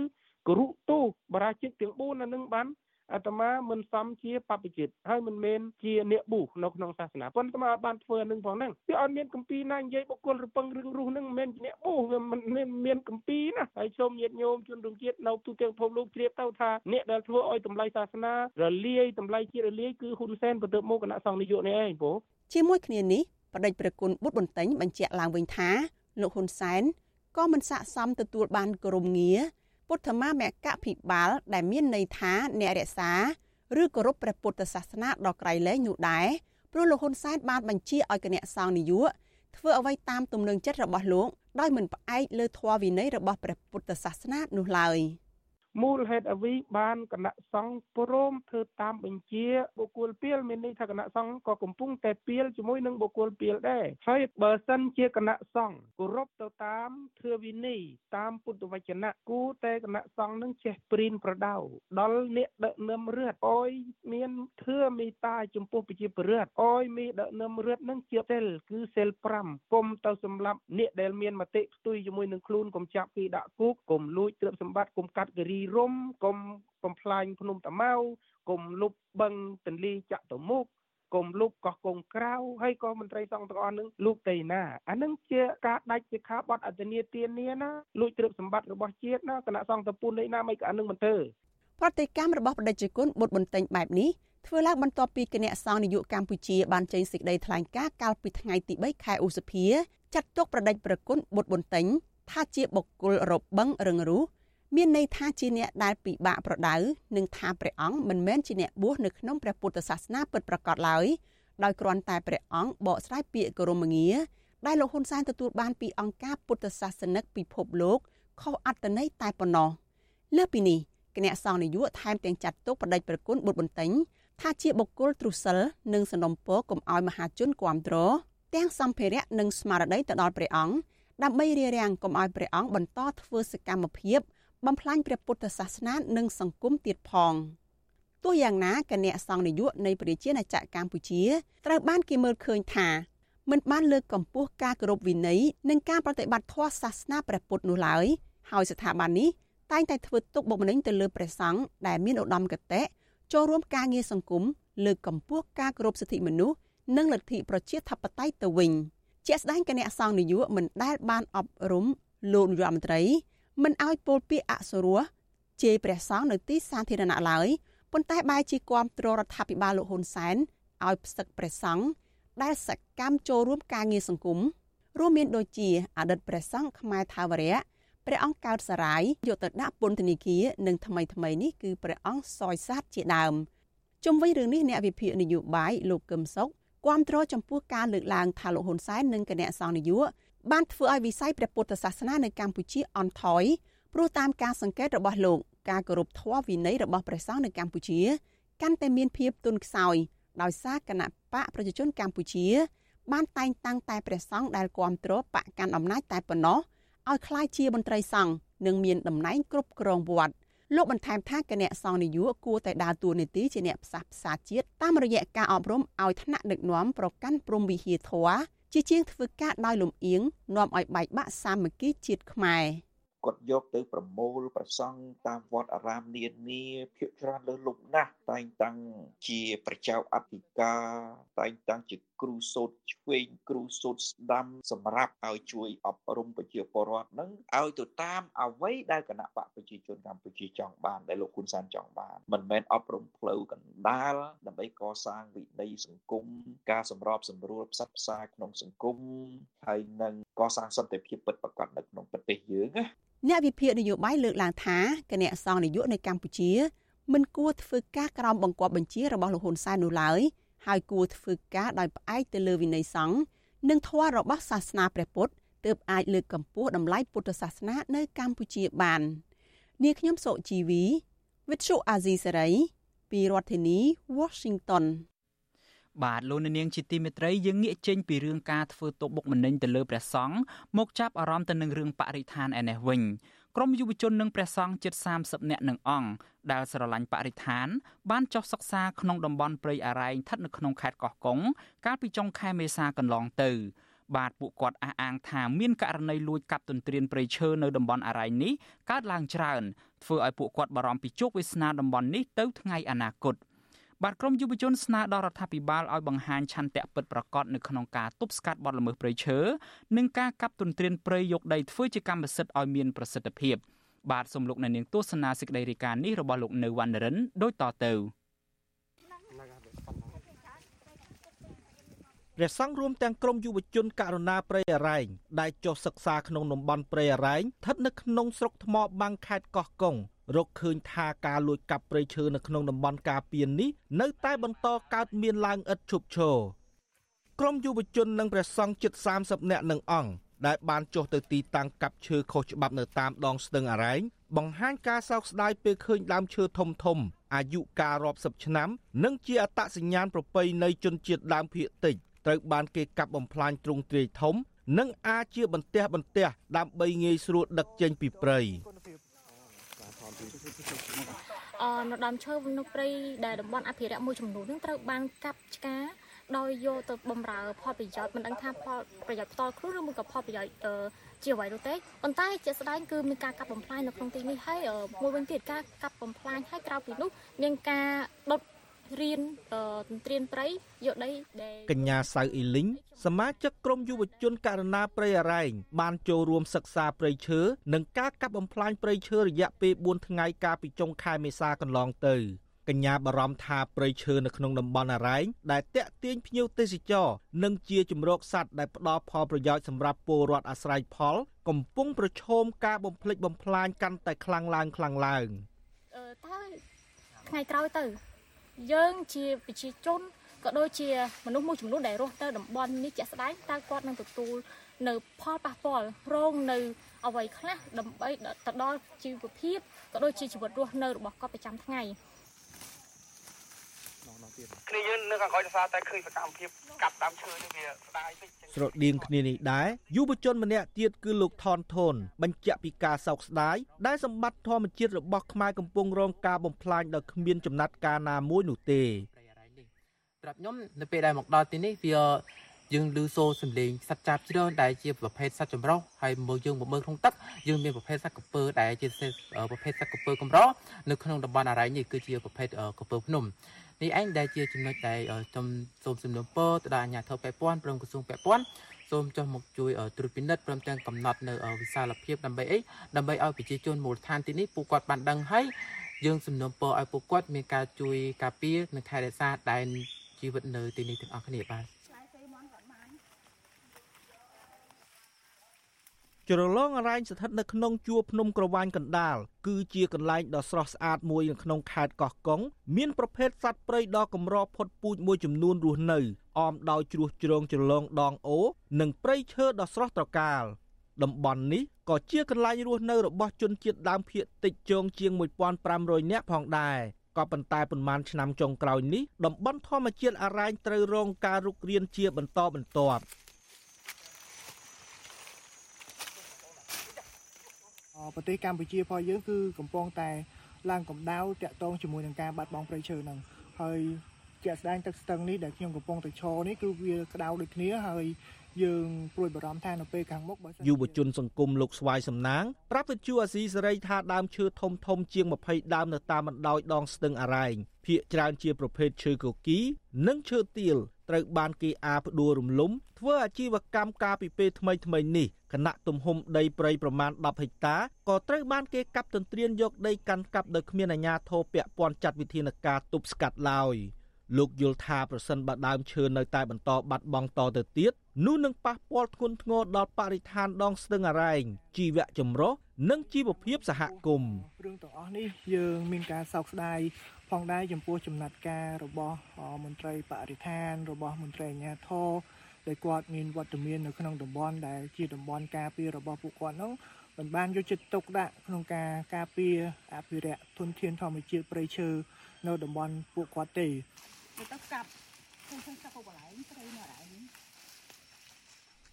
Speaker 16: គរុទោសបរាជិកទាំង4នៅនឹងបាន អាត្មាមិនសមជាបព្វជិតហើយមិនមែនជាអ្នកបុះនៅក្នុងសាសនាប៉ុន្តែអាត្មាបានធ្វើនឹងផងហ្នឹងវាអត់មានកម្ពីណានិយាយបុគ្គលរពឹងរឿងរស់ហ្នឹងមិនមែនជាអ្នកបុះវាមិនមានកម្ពីណាហើយសូមញាតិញោមជនរួមជាតិនៅទូទាំងពិភពលោកជ្រាបទៅថាអ្នកដែលធ្វើឲ្យតម្លៃសាសនារលាយតម្លៃជាតិរលាយគឺហ៊ុនសែនបន្ទាប់មកគណៈសង្ឃនាយកនេះឯងបង
Speaker 15: ជាមួយគ្នានេះបដិជ្ប្រគុណបុត្របន្ទិញបញ្ជាក់ឡើងវិញថាលោកហ៊ុនសែនក៏មិនស័ក្តិសមទទួលបានក្រមងារ ពុទ្ធមាមគ្គភិបាល ដែលមានន័យថាអ្នករក្សាឬគោរពព្រះពុទ្ធសាសនាដល់ក្រៃលែងនោះដែរព្រោះលោកហ៊ុនសែនបានបញ្ជាឲ្យគណៈសង្ឃនាយកធ្វើអ្វីតាមទំនឹងចិត្តរបស់លោកដោយមិនផ្អែកលើធម៌វិន័យរបស់ព្រះពុទ្ធសាសនានោះឡើយ។
Speaker 16: មូលហេតុអ្វីបានគណៈសង្ឃព្រមធ្វើតាមបញ្ជាបុគ្គលពីលមានន័យថាគណៈសង្ឃក៏កំពុងតែពីលជាមួយនឹងបុគ្គលពីលដែរហើយបើសិនជាគណៈសង្ឃគោរពទៅតាមធឿវិន័យតាមពុទ្ធវចនៈគូតែគណៈសង្ឃនឹងចេះព្រៀនប្រដៅដល់អ្នកដឹកនាំរឺតអោយមានធឿមេត្តាចំពោះប្រជាពលរដ្ឋអោយមានដឹកនាំរឺតនឹងជាសិលគឺសិល5គុំទៅសម្រាប់អ្នកដែលមានមតិផ្ទុយជាមួយនឹងខ្លួនកុំចាប់ពីដាក់គុកកុំលួចទ្រព្យសម្បត្តិកុំកាត់គិរីរំកុំបំផ្លាញភ្នំតាម៉ៅកុំលុបបឹងទន្លេចាក់ទៅមុខកុំលុបកោះកុងក្រៅហើយក៏មន្ត្រីសង្ឃទាំងអស់នឹងលូកតេណាអានឹងជាការដាច់ជាខាបត់អត្តនីទានាណាលួចទ្រព្យសម្បត្តិរបស់ជាតិណាគណៈសង្ឃតពុននេះណាមិនក៏អានឹងមិនធ្វើ
Speaker 15: ប្រតិកម្មរបស់បដិជគុណបុត្របន្ទិញបែបនេះធ្វើឡើងបន្ទាប់ពីគណៈសង្ឃនយោបាយកម្ពុជាបានចេញសេចក្តីថ្លែងការណ៍កាលពីថ្ងៃទី3ខែឧសភាចាត់ទុកប្រដេចប្រគុណបុត្របន្ទិញថាជាបុគ្គលរបឹងរឹងរូស មានន័យថាជាអ្នកដែលពិបាកប្រដៅនិងថាព្រះអង្គមិនមែនជាអ្នកបួសនៅក្នុងព្រះពុទ្ធសាសនាពិតប្រាកដឡើយដោយគ្រាន់តែព្រះអង្គបកស្រាយពាក្យគោរមងារដែលលោកហ៊ុនសែនទទួលបានពីអង្គការពុទ្ធសាសនិកពិភពលោកខុសអត្តន័យតែប៉ុណ្ណោះលើសពីនេះគណៈសង្ឃនាយកថែមទាំងចាត់ទុកបដិជ្ញប្រគុណបុត្របន្ទិញថាជាបុគ្គលទ្រុសិលនិងសនំពរកុំឲ្យមហាជនគ្រប់គ្រងទាំងសម្ភារៈនិងស្មារតីទៅដល់ព្រះអង្គដើម្បីរារាំងកុំឲ្យព្រះអង្គបន្តធ្វើសកម្មភាព បំផ្លាញព្រះពុទ្ធសាសនានិងសង្គមទៀតផងទោះយ៉ាងណាគណៈសង្ឃនាយកនៃប្រជាណាចក្រកម្ពុជាត្រូវបានគេមើលឃើញថាមិនបានលើកកម្ពស់ការគោរពវិន័យនិងការប្រតិបត្តិធម៌សាសនាព្រះពុទ្ធនោះឡើយហើយស្ថាប័ននេះតែងតែធ្វើទុកបុកម្នេញទៅលើព្រះសង្ឃដែលមានឧត្តមគតិចូលរួមការងារសង្គមលើកកម្ពស់ការគោរពសិទ្ធិមនុស្សនិងលទ្ធិប្រជាធិបតេយ្យទៅវិញជាក់ស្ដែងគណៈសង្ឃនយោបាយមិនដែលបានអប់រំលោកនាយរដ្ឋមន្ត្រី មិនឲ្យពោលពាក្យអសុរោះជេរព្រះសង្ឃនៅទីសាធារណៈឡើយប៉ុន្តែបែរជាគាំទ្ររដ្ឋាភិបាលលោកហ៊ុនសែនឲ្យផ្សឹកព្រះសង្ឃដែលសកម្មចូលរួមការងារសង្គមរួមមានដូចជាអតីតព្រះសង្ឃខ្មែរថាវរៈព្រះអង្គកើតសរាយយកទៅដាក់ពន្ធនាគារនិងថ្មីថ្មីនេះគឺព្រះអង្គសយសាទជាដើមជុំវិញរឿងនេះអ្នកវិភាគនយោបាយលោកកឹមសុខគាំទ្រចំពោះការលើកឡើងថាលោកហ៊ុនសែននិងគណៈសង្ឃនយោបាយ បានធ្វើឲ្យវិស័យព្រះពុទ្ធសាសនានៅកម្ពុជាអន់ថយព្រោះតាមការសង្កេតរបស់លោកការគោរពធម៌វិន័យរបស់ព្រះសង្ឃនៅកម្ពុជាកាន់តែមានភាពទន់ខ្សោយដោយសារគណៈបកប្រជាជនកម្ពុជា បានតែងតាំងតែព្រះសង្ឃដែលគ្រប់គ្រងបកកាន់អំណាចតែប៉ុណ្ណោះឲ្យคล้ายជាមន្ត្រីសង្ឃនិងមានតំណែងគ្រប់គ្រងវត្តលោកបន្ថែមថាគណៈសង្ឃនយោគួរតែដើរតួនាទីជាអ្នកផ្សះផ្សាជាតិតាមរយៈការអប់រំឲ្យថ្នាក់ដឹកនាំប្រកាន់ព្រំវិហារធម៌ ជាជាងធ្វើការដោយលំអៀងនាំឲ្យបែកបាក់សាមគ្គីជាតិខ្មែរ។
Speaker 17: គាត់យកទៅប្រមូលប្រសង់តាមវត្តអារាមនានាភាគច្រើនលើលុបណាស់តែងតាំងជាប្រជាអធិការតែងតាំងជាគ្រូសូត្រឆ្វេងគ្រូសូត្រស្ដាំសម្រាប់ឲ្យជួយអប់រំប្រជាពលរដ្ឋនឹងឲ្យទៅតាមអ្វីដែលគណៈបកប្រជាជនកម្ពុជាចង់បានដែលលោកហ៊ុនសែនចង់បានមិនមែនអប់រំផ្លូវកណ្ដាលដើម្បីកសាងវិន័យសង្គមការសម្របសម្រួលផ្សព្វផ្សាយក្នុងសង្គមហើយនឹងកសាងសន្តិភាពពិតប្រាកដនៅក្នុងប្រទេសយើងណា
Speaker 15: អ្នកវិភាគនយោបាយលើកឡើងថាគណៈសង្ឃនយោបាយនៅកម្ពុជាមិនគួរធ្វើការក្រោមបង្គាប់បញ្ជារបស់លោកហ៊ុនសែននោះឡើយហើយគួរធ្វើការដោយផ្អែកទៅលើវិន័យសង្ឃនិងធម៌របស់សាសនាព្រះពុទ្ធទើបអាចលើកកម្ពស់តម្លៃពុទ្ធសាសនានៅកម្ពុជាបាននាងខ្ញុំសុជីវី With Shu Azizi Saray ពីរដ្ឋធានី Washington
Speaker 4: បាទលោកនាងជាទីមេត្រីយើងងាកចេញពីរឿងការធ្វើទុកបុកម្នេញទៅលើព្រះសង្ឃមកចាប់អារម្មណ៍ទៅនឹងរឿងបរិស្ថានឯនេះវិញក្រមយុវជននិងព្រះសង្ឃជិត30នាក់នឹងអង្គដែលស្រឡាញ់បរិស្ថាន បានចុះសិក្សាក្នុងតំបន់ព្រៃអារ៉ែងស្ថិតនៅក្នុងខេត្តកោះកុងកាលពីចុងខែមេសាកន្លងទៅបាទពួកគាត់អះអាងថាមានករណីលួចកាប់ទន្ទ្រានព្រៃឈើនៅតំបន់អារ៉ែងនេះកើតឡើងច្រើនធ្វើឲ្យពួកគាត់បារម្ភពីជោគវាសនាតំបន់នេះទៅថ្ងៃអនាគត។ បាទក្រមយុវជនស្នើដល់រដ្ឋាភិបាលឲ្យបង្ហាញឆន្ទៈពិតប្រាកដនៅក្នុងការទប់ស្កាត់បទល្មើសព្រៃឈើនិងការកាប់ទន្ទ្រានព្រៃយកដីធ្វើជាកម្មសិទ្ធិឲ្យមានប្រសិទ្ធភាពបាទសូមលោកអ្នកនាងទស្សនាសេចក្តីរាយការណ៍នេះរបស់លោកនៅវណ្ណរិនដូចតទៅ
Speaker 18: ព្រះសង្ឃរួមទាំងក្រមយុវជនករណាព្រៃអរ៉ែងដែលចុះសិក្សាក្នុងតំបន់ព្រៃអរ៉ែងស្ថិតនៅក្នុងស្រុកថ្មបាំងខេត្តកោះកុង រកឃើញថាការលួចកាប់ព្រៃឈើនៅក្នុងតំបន់ការពារនេះនៅតែបន្តកើតមានឡើងឥតឈប់ឈរក្រមយុវជននិងព្រះសង្ឃជិត30នាក់នឹងអង្គដែលបានចុះទៅទីតាំងកាប់ឈើខុសច្បាប់នៅតាមដងស្ទឹងអរ៉ែងបង្ហាញការសោកស្ដាយពេលឃើញដើមឈើធំធំអាយុកាលរាប់សិបឆ្នាំ និងជាអត្តសញ្ញាណប្រពៃណីជនជាតិដើមភាគតិចត្រូវបានគេកាប់បំផ្លាញទ្រង់ទ្រាយធំ និងអាចជាបន្ទះបន្ទះដើម្បីងាយស្រួលដឹកចេញពីព្រៃ
Speaker 19: អឺនៅដើមឈើនៅព្រៃដែលតំបន់អភិរក្សមួយចំនួននឹងត្រូវបានកាប់ឆ្ការដោយយកទៅបំរើផលប្រយោជន៍មិនដឹងថាផលប្រយោជន៍ផ្ទាល់ខ្លួនឬមួយក៏ផលប្រយោជន៍ជាអ្វីនោះទេប៉ុន្តែជាស្ដែងគឺមានការកាប់បំផ្លាញនៅក្នុងទីនេះហើយមួយវិញទៀតការកាប់បំផ្លាញហើយក្រៅពីនោះមានការដុត រៀនទន្ទ្រានព្រៃយកដីដែល
Speaker 18: កញ្ញាសៅអ៊ីលីងសមាជិកក្រុមយុវជនករណីព្រៃអរ៉ែងបានចូលរួមសិក្សាព្រៃឈើនិងការកាប់បំផ្លាញព្រៃឈើរយៈពេល4ថ្ងៃកាលពីចុងខែមេសាកន្លងទៅកញ្ញាបារម្ភថាព្រៃឈើនៅក្នុងតំបន់អរ៉ែងដែលតាក់ទាញភ្ញៀវទេសចរនិងជាជំរកសត្វដែលផ្ដល់ផលប្រយោជន៍សម្រាប់ពលរដ្ឋអាស្រ័យផល កំពុងប្រឈមការបំផ្លិចបំផ្លាញកាន់តែខ្លាំងឡើងខ្លាំងឡើង
Speaker 19: អឺតើថ្ងៃក្រោយទៅ យើងជាប្រជាជនក៏ដូចជាមនុស្សមួយចំនួនដែលរស់នៅតំបន់នេះជាក់ស្ដែងតើគាត់នឹងទទួលនៅផលប៉ះពាល់រងនៅអ្វីខ្លះដើម្បីទៅដល់ជីវភាពក៏ដូចជាជីវិតរស់នៅរបស់គាត់ប្រចាំថ្ងៃ
Speaker 20: ទៀតគ្នាយើងនៅខាងក្រោយដោយសារតែឃើញសកម្មភាពកាប់តាមឈើនេះវាស្ដាយពេក
Speaker 18: ស្រដៀងគ្នានេះដែរយុវជនម្នាក់ទៀតគឺលោកថនធនបញ្ជាក់ពីការសោកស្ដាយដែលសម្បត្តិធម្មជាតិរបស់ខ្មែរកំពុងរងការបំផ្លាញដោយគ្មានចំណាត់ការណាមួយនោះទេ
Speaker 21: ត្រាប់ខ្ញុំនៅពេលដែលមកដល់ទីនេះវាយើងឮសូរសំឡេងសត្វចាបច្រើនដែលជាប្រភេទសត្វចម្រុះហើយមើលយើងមកមើលក្នុងទឹកយើងមានប្រភេទសត្វកពើដែលជាប្រភេទសត្វកពើកម្រនៅក្នុងតំបន់អរ៉ៃនេះគឺជាប្រភេទកពើភ្នំ នេះឯងដែលជាចំណុចដែលខ្ញុំសូមសំណូមពរទៅដល់អាជ្ញាធរពាក់ព័ន្ធព្រមក្រសួងពាក់ព័ន្ធសូមចុះមកជួយត្រួតពិនិត្យព្រមទាំងកំណត់នៅវិសាលភាពដើម្បីអីដើម្បីឲ្យប្រជាជនមូលដ្ឋានទីនេះពួកគាត់បានដឹងហើយយើងសំណូមពរឲ្យពួកគាត់មានការជួយការពារនិងថែរក្សាដែនជីវិតនៅទីនេះទាំងអស់គ្នាបាទ
Speaker 18: ជ្រលងអរ៉ែងស្ថិតនៅក្នុងជួរភ្នំក្រវាញកណ្ដាលគឺជាកន្លែងដ៏ស្រស់ស្អាតមួយនៅក្នុងខេត្តកោះកុងមានប្រភេទសត្វព្រៃដ៏កម្រផុតពូជមួយចំនួនរស់នៅអមដោយជ្រោះជ្រងជ្រលងដងអូនិងព្រៃឈើដ៏ស្រស់ត្រកាលតំបន់នេះក៏ជាកន្លែងរស់នៅរបស់ជនជាតិដើមភាគតិចជងជាង1500នាក់ផងដែរក៏ប៉ុន្តែប៉ុន្មានឆ្នាំចុងក្រោយនេះតំបន់ធម្មជាតិអរ៉ែងត្រូវរងការរុករានជាបន្តបន្ទាប់
Speaker 22: ប្រទេសកម្ពុជារបស់យើងគឺកំពុងតែឡើងកម្ដៅតាក់ទងជាមួយនឹងការបាត់បង់ព្រៃឈើហ្នឹងហើយជាក់ស្ដែងទឹកស្ទឹងនេះដែលខ្ញុំកំពុងតែឈរនេះគឺវាក្តៅដូចគ្នាហើយយើងព្រួយបារម្ភថានៅពេលខាងមុខបើ
Speaker 18: យុវជនសង្គមលោកស្វាយសំណាងប្រាប់វិទ្យុអាស៊ីសេរីថាដើមឈើធំធំជាង20ដើមនៅតាមបណ្ដោយដងស្ទឹងអរ៉ែងភាគច្រើនជាប្រភេទឈើកគី និងឈើទាលត្រូវបានគេអាផ្ដួលរំលំធ្វើអាជីវកម្មការពីពេលថ្មីថ្មីនេះ គណៈទំហំដីព្រៃប្រមាណ10ហិកតាក៏ត្រូវបានគេកាប់ទន្ទ្រានយកដីកាន់កាប់ដោយគ្មានអាជ្ញាធរពាក់ព័ន្ធចាត់វិធានការទប់ស្កាត់ឡើយលោកយល់ថាប្រសិនបើដើមឈើនៅតែបន្តបាត់បង់តទៅទៀតនោះនឹងប៉ះពាល់ធ្ងន់ធ្ងរដល់បរិស្ថានដងស្ទឹងអរ៉ែងជីវៈចម្រុះនិងជីវភាពសហគមន៍
Speaker 22: រឿងទាំងអស់នេះយើងមានការសោកស្ដាយផងដែរចំពោះចំណាត់ការរបស់មន្ត្រីបរិស្ថានរបស់មន្ត្រីអាជ្ញាធរ ដែលគាត់មានវត្តមាននៅក្នុងតំបន់ដែលជាតំបន់ការពាររបស់ពួកគាត់នោះមិនបានយកចិត្តទុកដាក់ក្នុងការការពារអភិរក្សធនធានធម្មជាតិព្រៃឈើនៅតំបន់ពួកគាត់ទេទៅកាប់
Speaker 18: ឃើញទឹកកន្លែងព្រៃនៅអរ៉ែង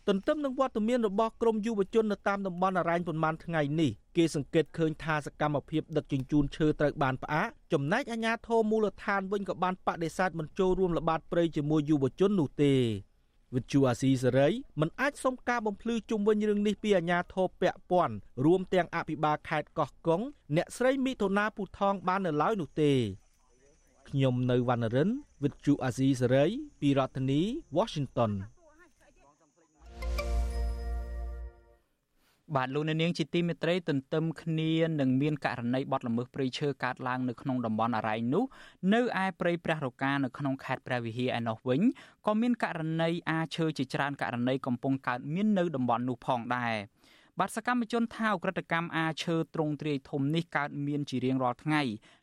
Speaker 18: ទន្ទឹមនឹងវត្តមានរបស់ក្រមយុវជននៅតាមតំបន់អរ៉ែងប៉ុន្មានថ្ងៃនេះគេសង្កេតឃើញថាសកម្មភាពដឹកជញ្ជូនឈើត្រូវបានផ្អាកចំណែកអាជ្ញាធរមូលដ្ឋានវិញក៏បានបដិសេធមិនចូលរួមល្បាតព្រៃជាមួយយុវជននោះទេ វិទ្យុអាស៊ីសេរីមិនអាចសុំការបំភ្លឺជុំវិញរឿងនេះពីអាជ្ញាធរពាក់ព័ន្ធរួមទាំងអភិបាលខេត្តកោះកុងអ្នកស្រីមិថុនាពូថងបាននៅឡើយនោះទេខ្ញុំនៅវណ្ណរិន with Chu Azizi Saray ពីរដ្ឋធានី Washington
Speaker 4: បាទលោកនាងជាទីមេត្រីទន្ទឹមគ្នានឹងមានករណីបទល្មើសព្រៃឈើកើតឡើងនៅក្នុងតំបន់អរ៉ៃនោះនៅឯព្រៃព្រះរកានៅក្នុងខេត្តព្រះវិហារឯណោះវិញក៏មានករណីអាឈើជាច្រើនករណីកំពុងកើតមាននៅតំបន់នោះផងដែរ បាទសកម្មជនថាអក្រិតកម្មអាឈើទ្រង់ទ្រាយធំនេះកើតមានជារៀងរាល់ថ្ងៃ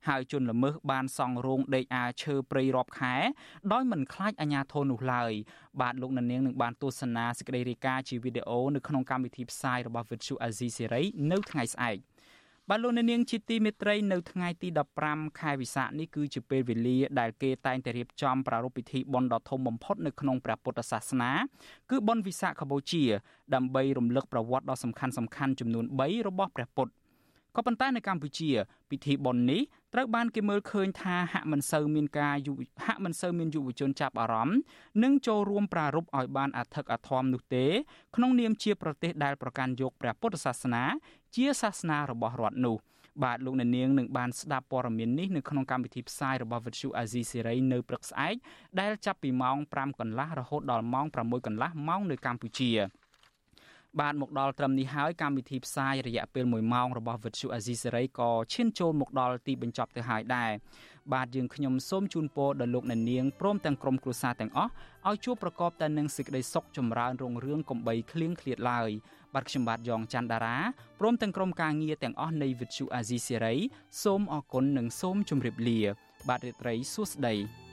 Speaker 4: ហើយជនល្មើសបានសង់រោងដេកអាឈើព្រៃរាប់ខែដោយមិនខ្លាចអាជ្ញាធរនោះឡើយបាទលោកនាងនឹងបានទស្សនាសេចក្តីរាយការណ៍ជាវីដេអូនៅក្នុងកម្មវិធីផ្សាយរបស់ Vuthu Azizi Serai នៅថ្ងៃស្អែក។ បាទលោកអ្នកនាងជាទីមេត្រីនៅថ្ងៃទី15ខែវិសាខនេះគឺជាពេលវេលាដែលគេតែងតែរៀបចំប្រារព្ធពិធីបុណ្យដ៏ធំបំផុតនៅក្នុងព្រះពុទ្ធសាសនាគឺបុណ្យវិសាខបូជា ដើម្បីរំលឹកប្រវត្តិដ៏សំខាន់សំខាន់ចំនួន3របស់ព្រះពុទ្ធក៏ប៉ុន្តែនៅកម្ពុជាពិធីបុណ្យនេះ ត្រូវបានគេមើលឃើញថាហាក់មិនសូវមានការយុហាក់មិនសូវមានយុវជនចាប់អារម្មណ៍និងចូលរួមប្រារព្ធឲ្យបានអធិកអធមនោះទេ ក្នុងនាមជាប្រទេសដែលប្រកាន់យកព្រះពុទ្ធសាសនា ជាសាសនារបស់រដ្ឋនោះបាទលោកអ្នកនាងនឹងបានស្ដាប់ព័ត៌មាននេះនៅក្នុងកម្មវិធីផ្សាយរបស់ Vuthu Azizi Serai នៅព្រឹកស្អែកដែលចាប់ពីម៉ោង5កន្លះរហូតដល់ម៉ោង6កន្លះម៉ោងនៅកម្ពុជា បានមកដល់ត្រឹមនេះហើយកម្មវិធីផ្សាយរយៈពេល1ម៉ោងរបស់ Vuthu Azizi Serai ក៏ឈានចូលមកដល់ទីបញ្ចប់ទៅហើយដែរបាទយើងខ្ញុំសូមជូនពរដល់លោកអ្នកនាងព្រមទាំងក្រុមគ្រួសារទាំងអស់ឲ្យជួបប្រកបតែនឹងសេចក្តីសុខចម្រើនរុងរឿងកំបីគ្លៀងគ្លាតឡើយបាទខ្ញុំបាទយ៉ងច័ន្ទដារាព្រមទាំងក្រុមការងារទាំងអស់នៃ Vuthu Azizi Serai សូមអរគុណនិងសូមជម្រាបលា បាទរាត្រីសួស្តី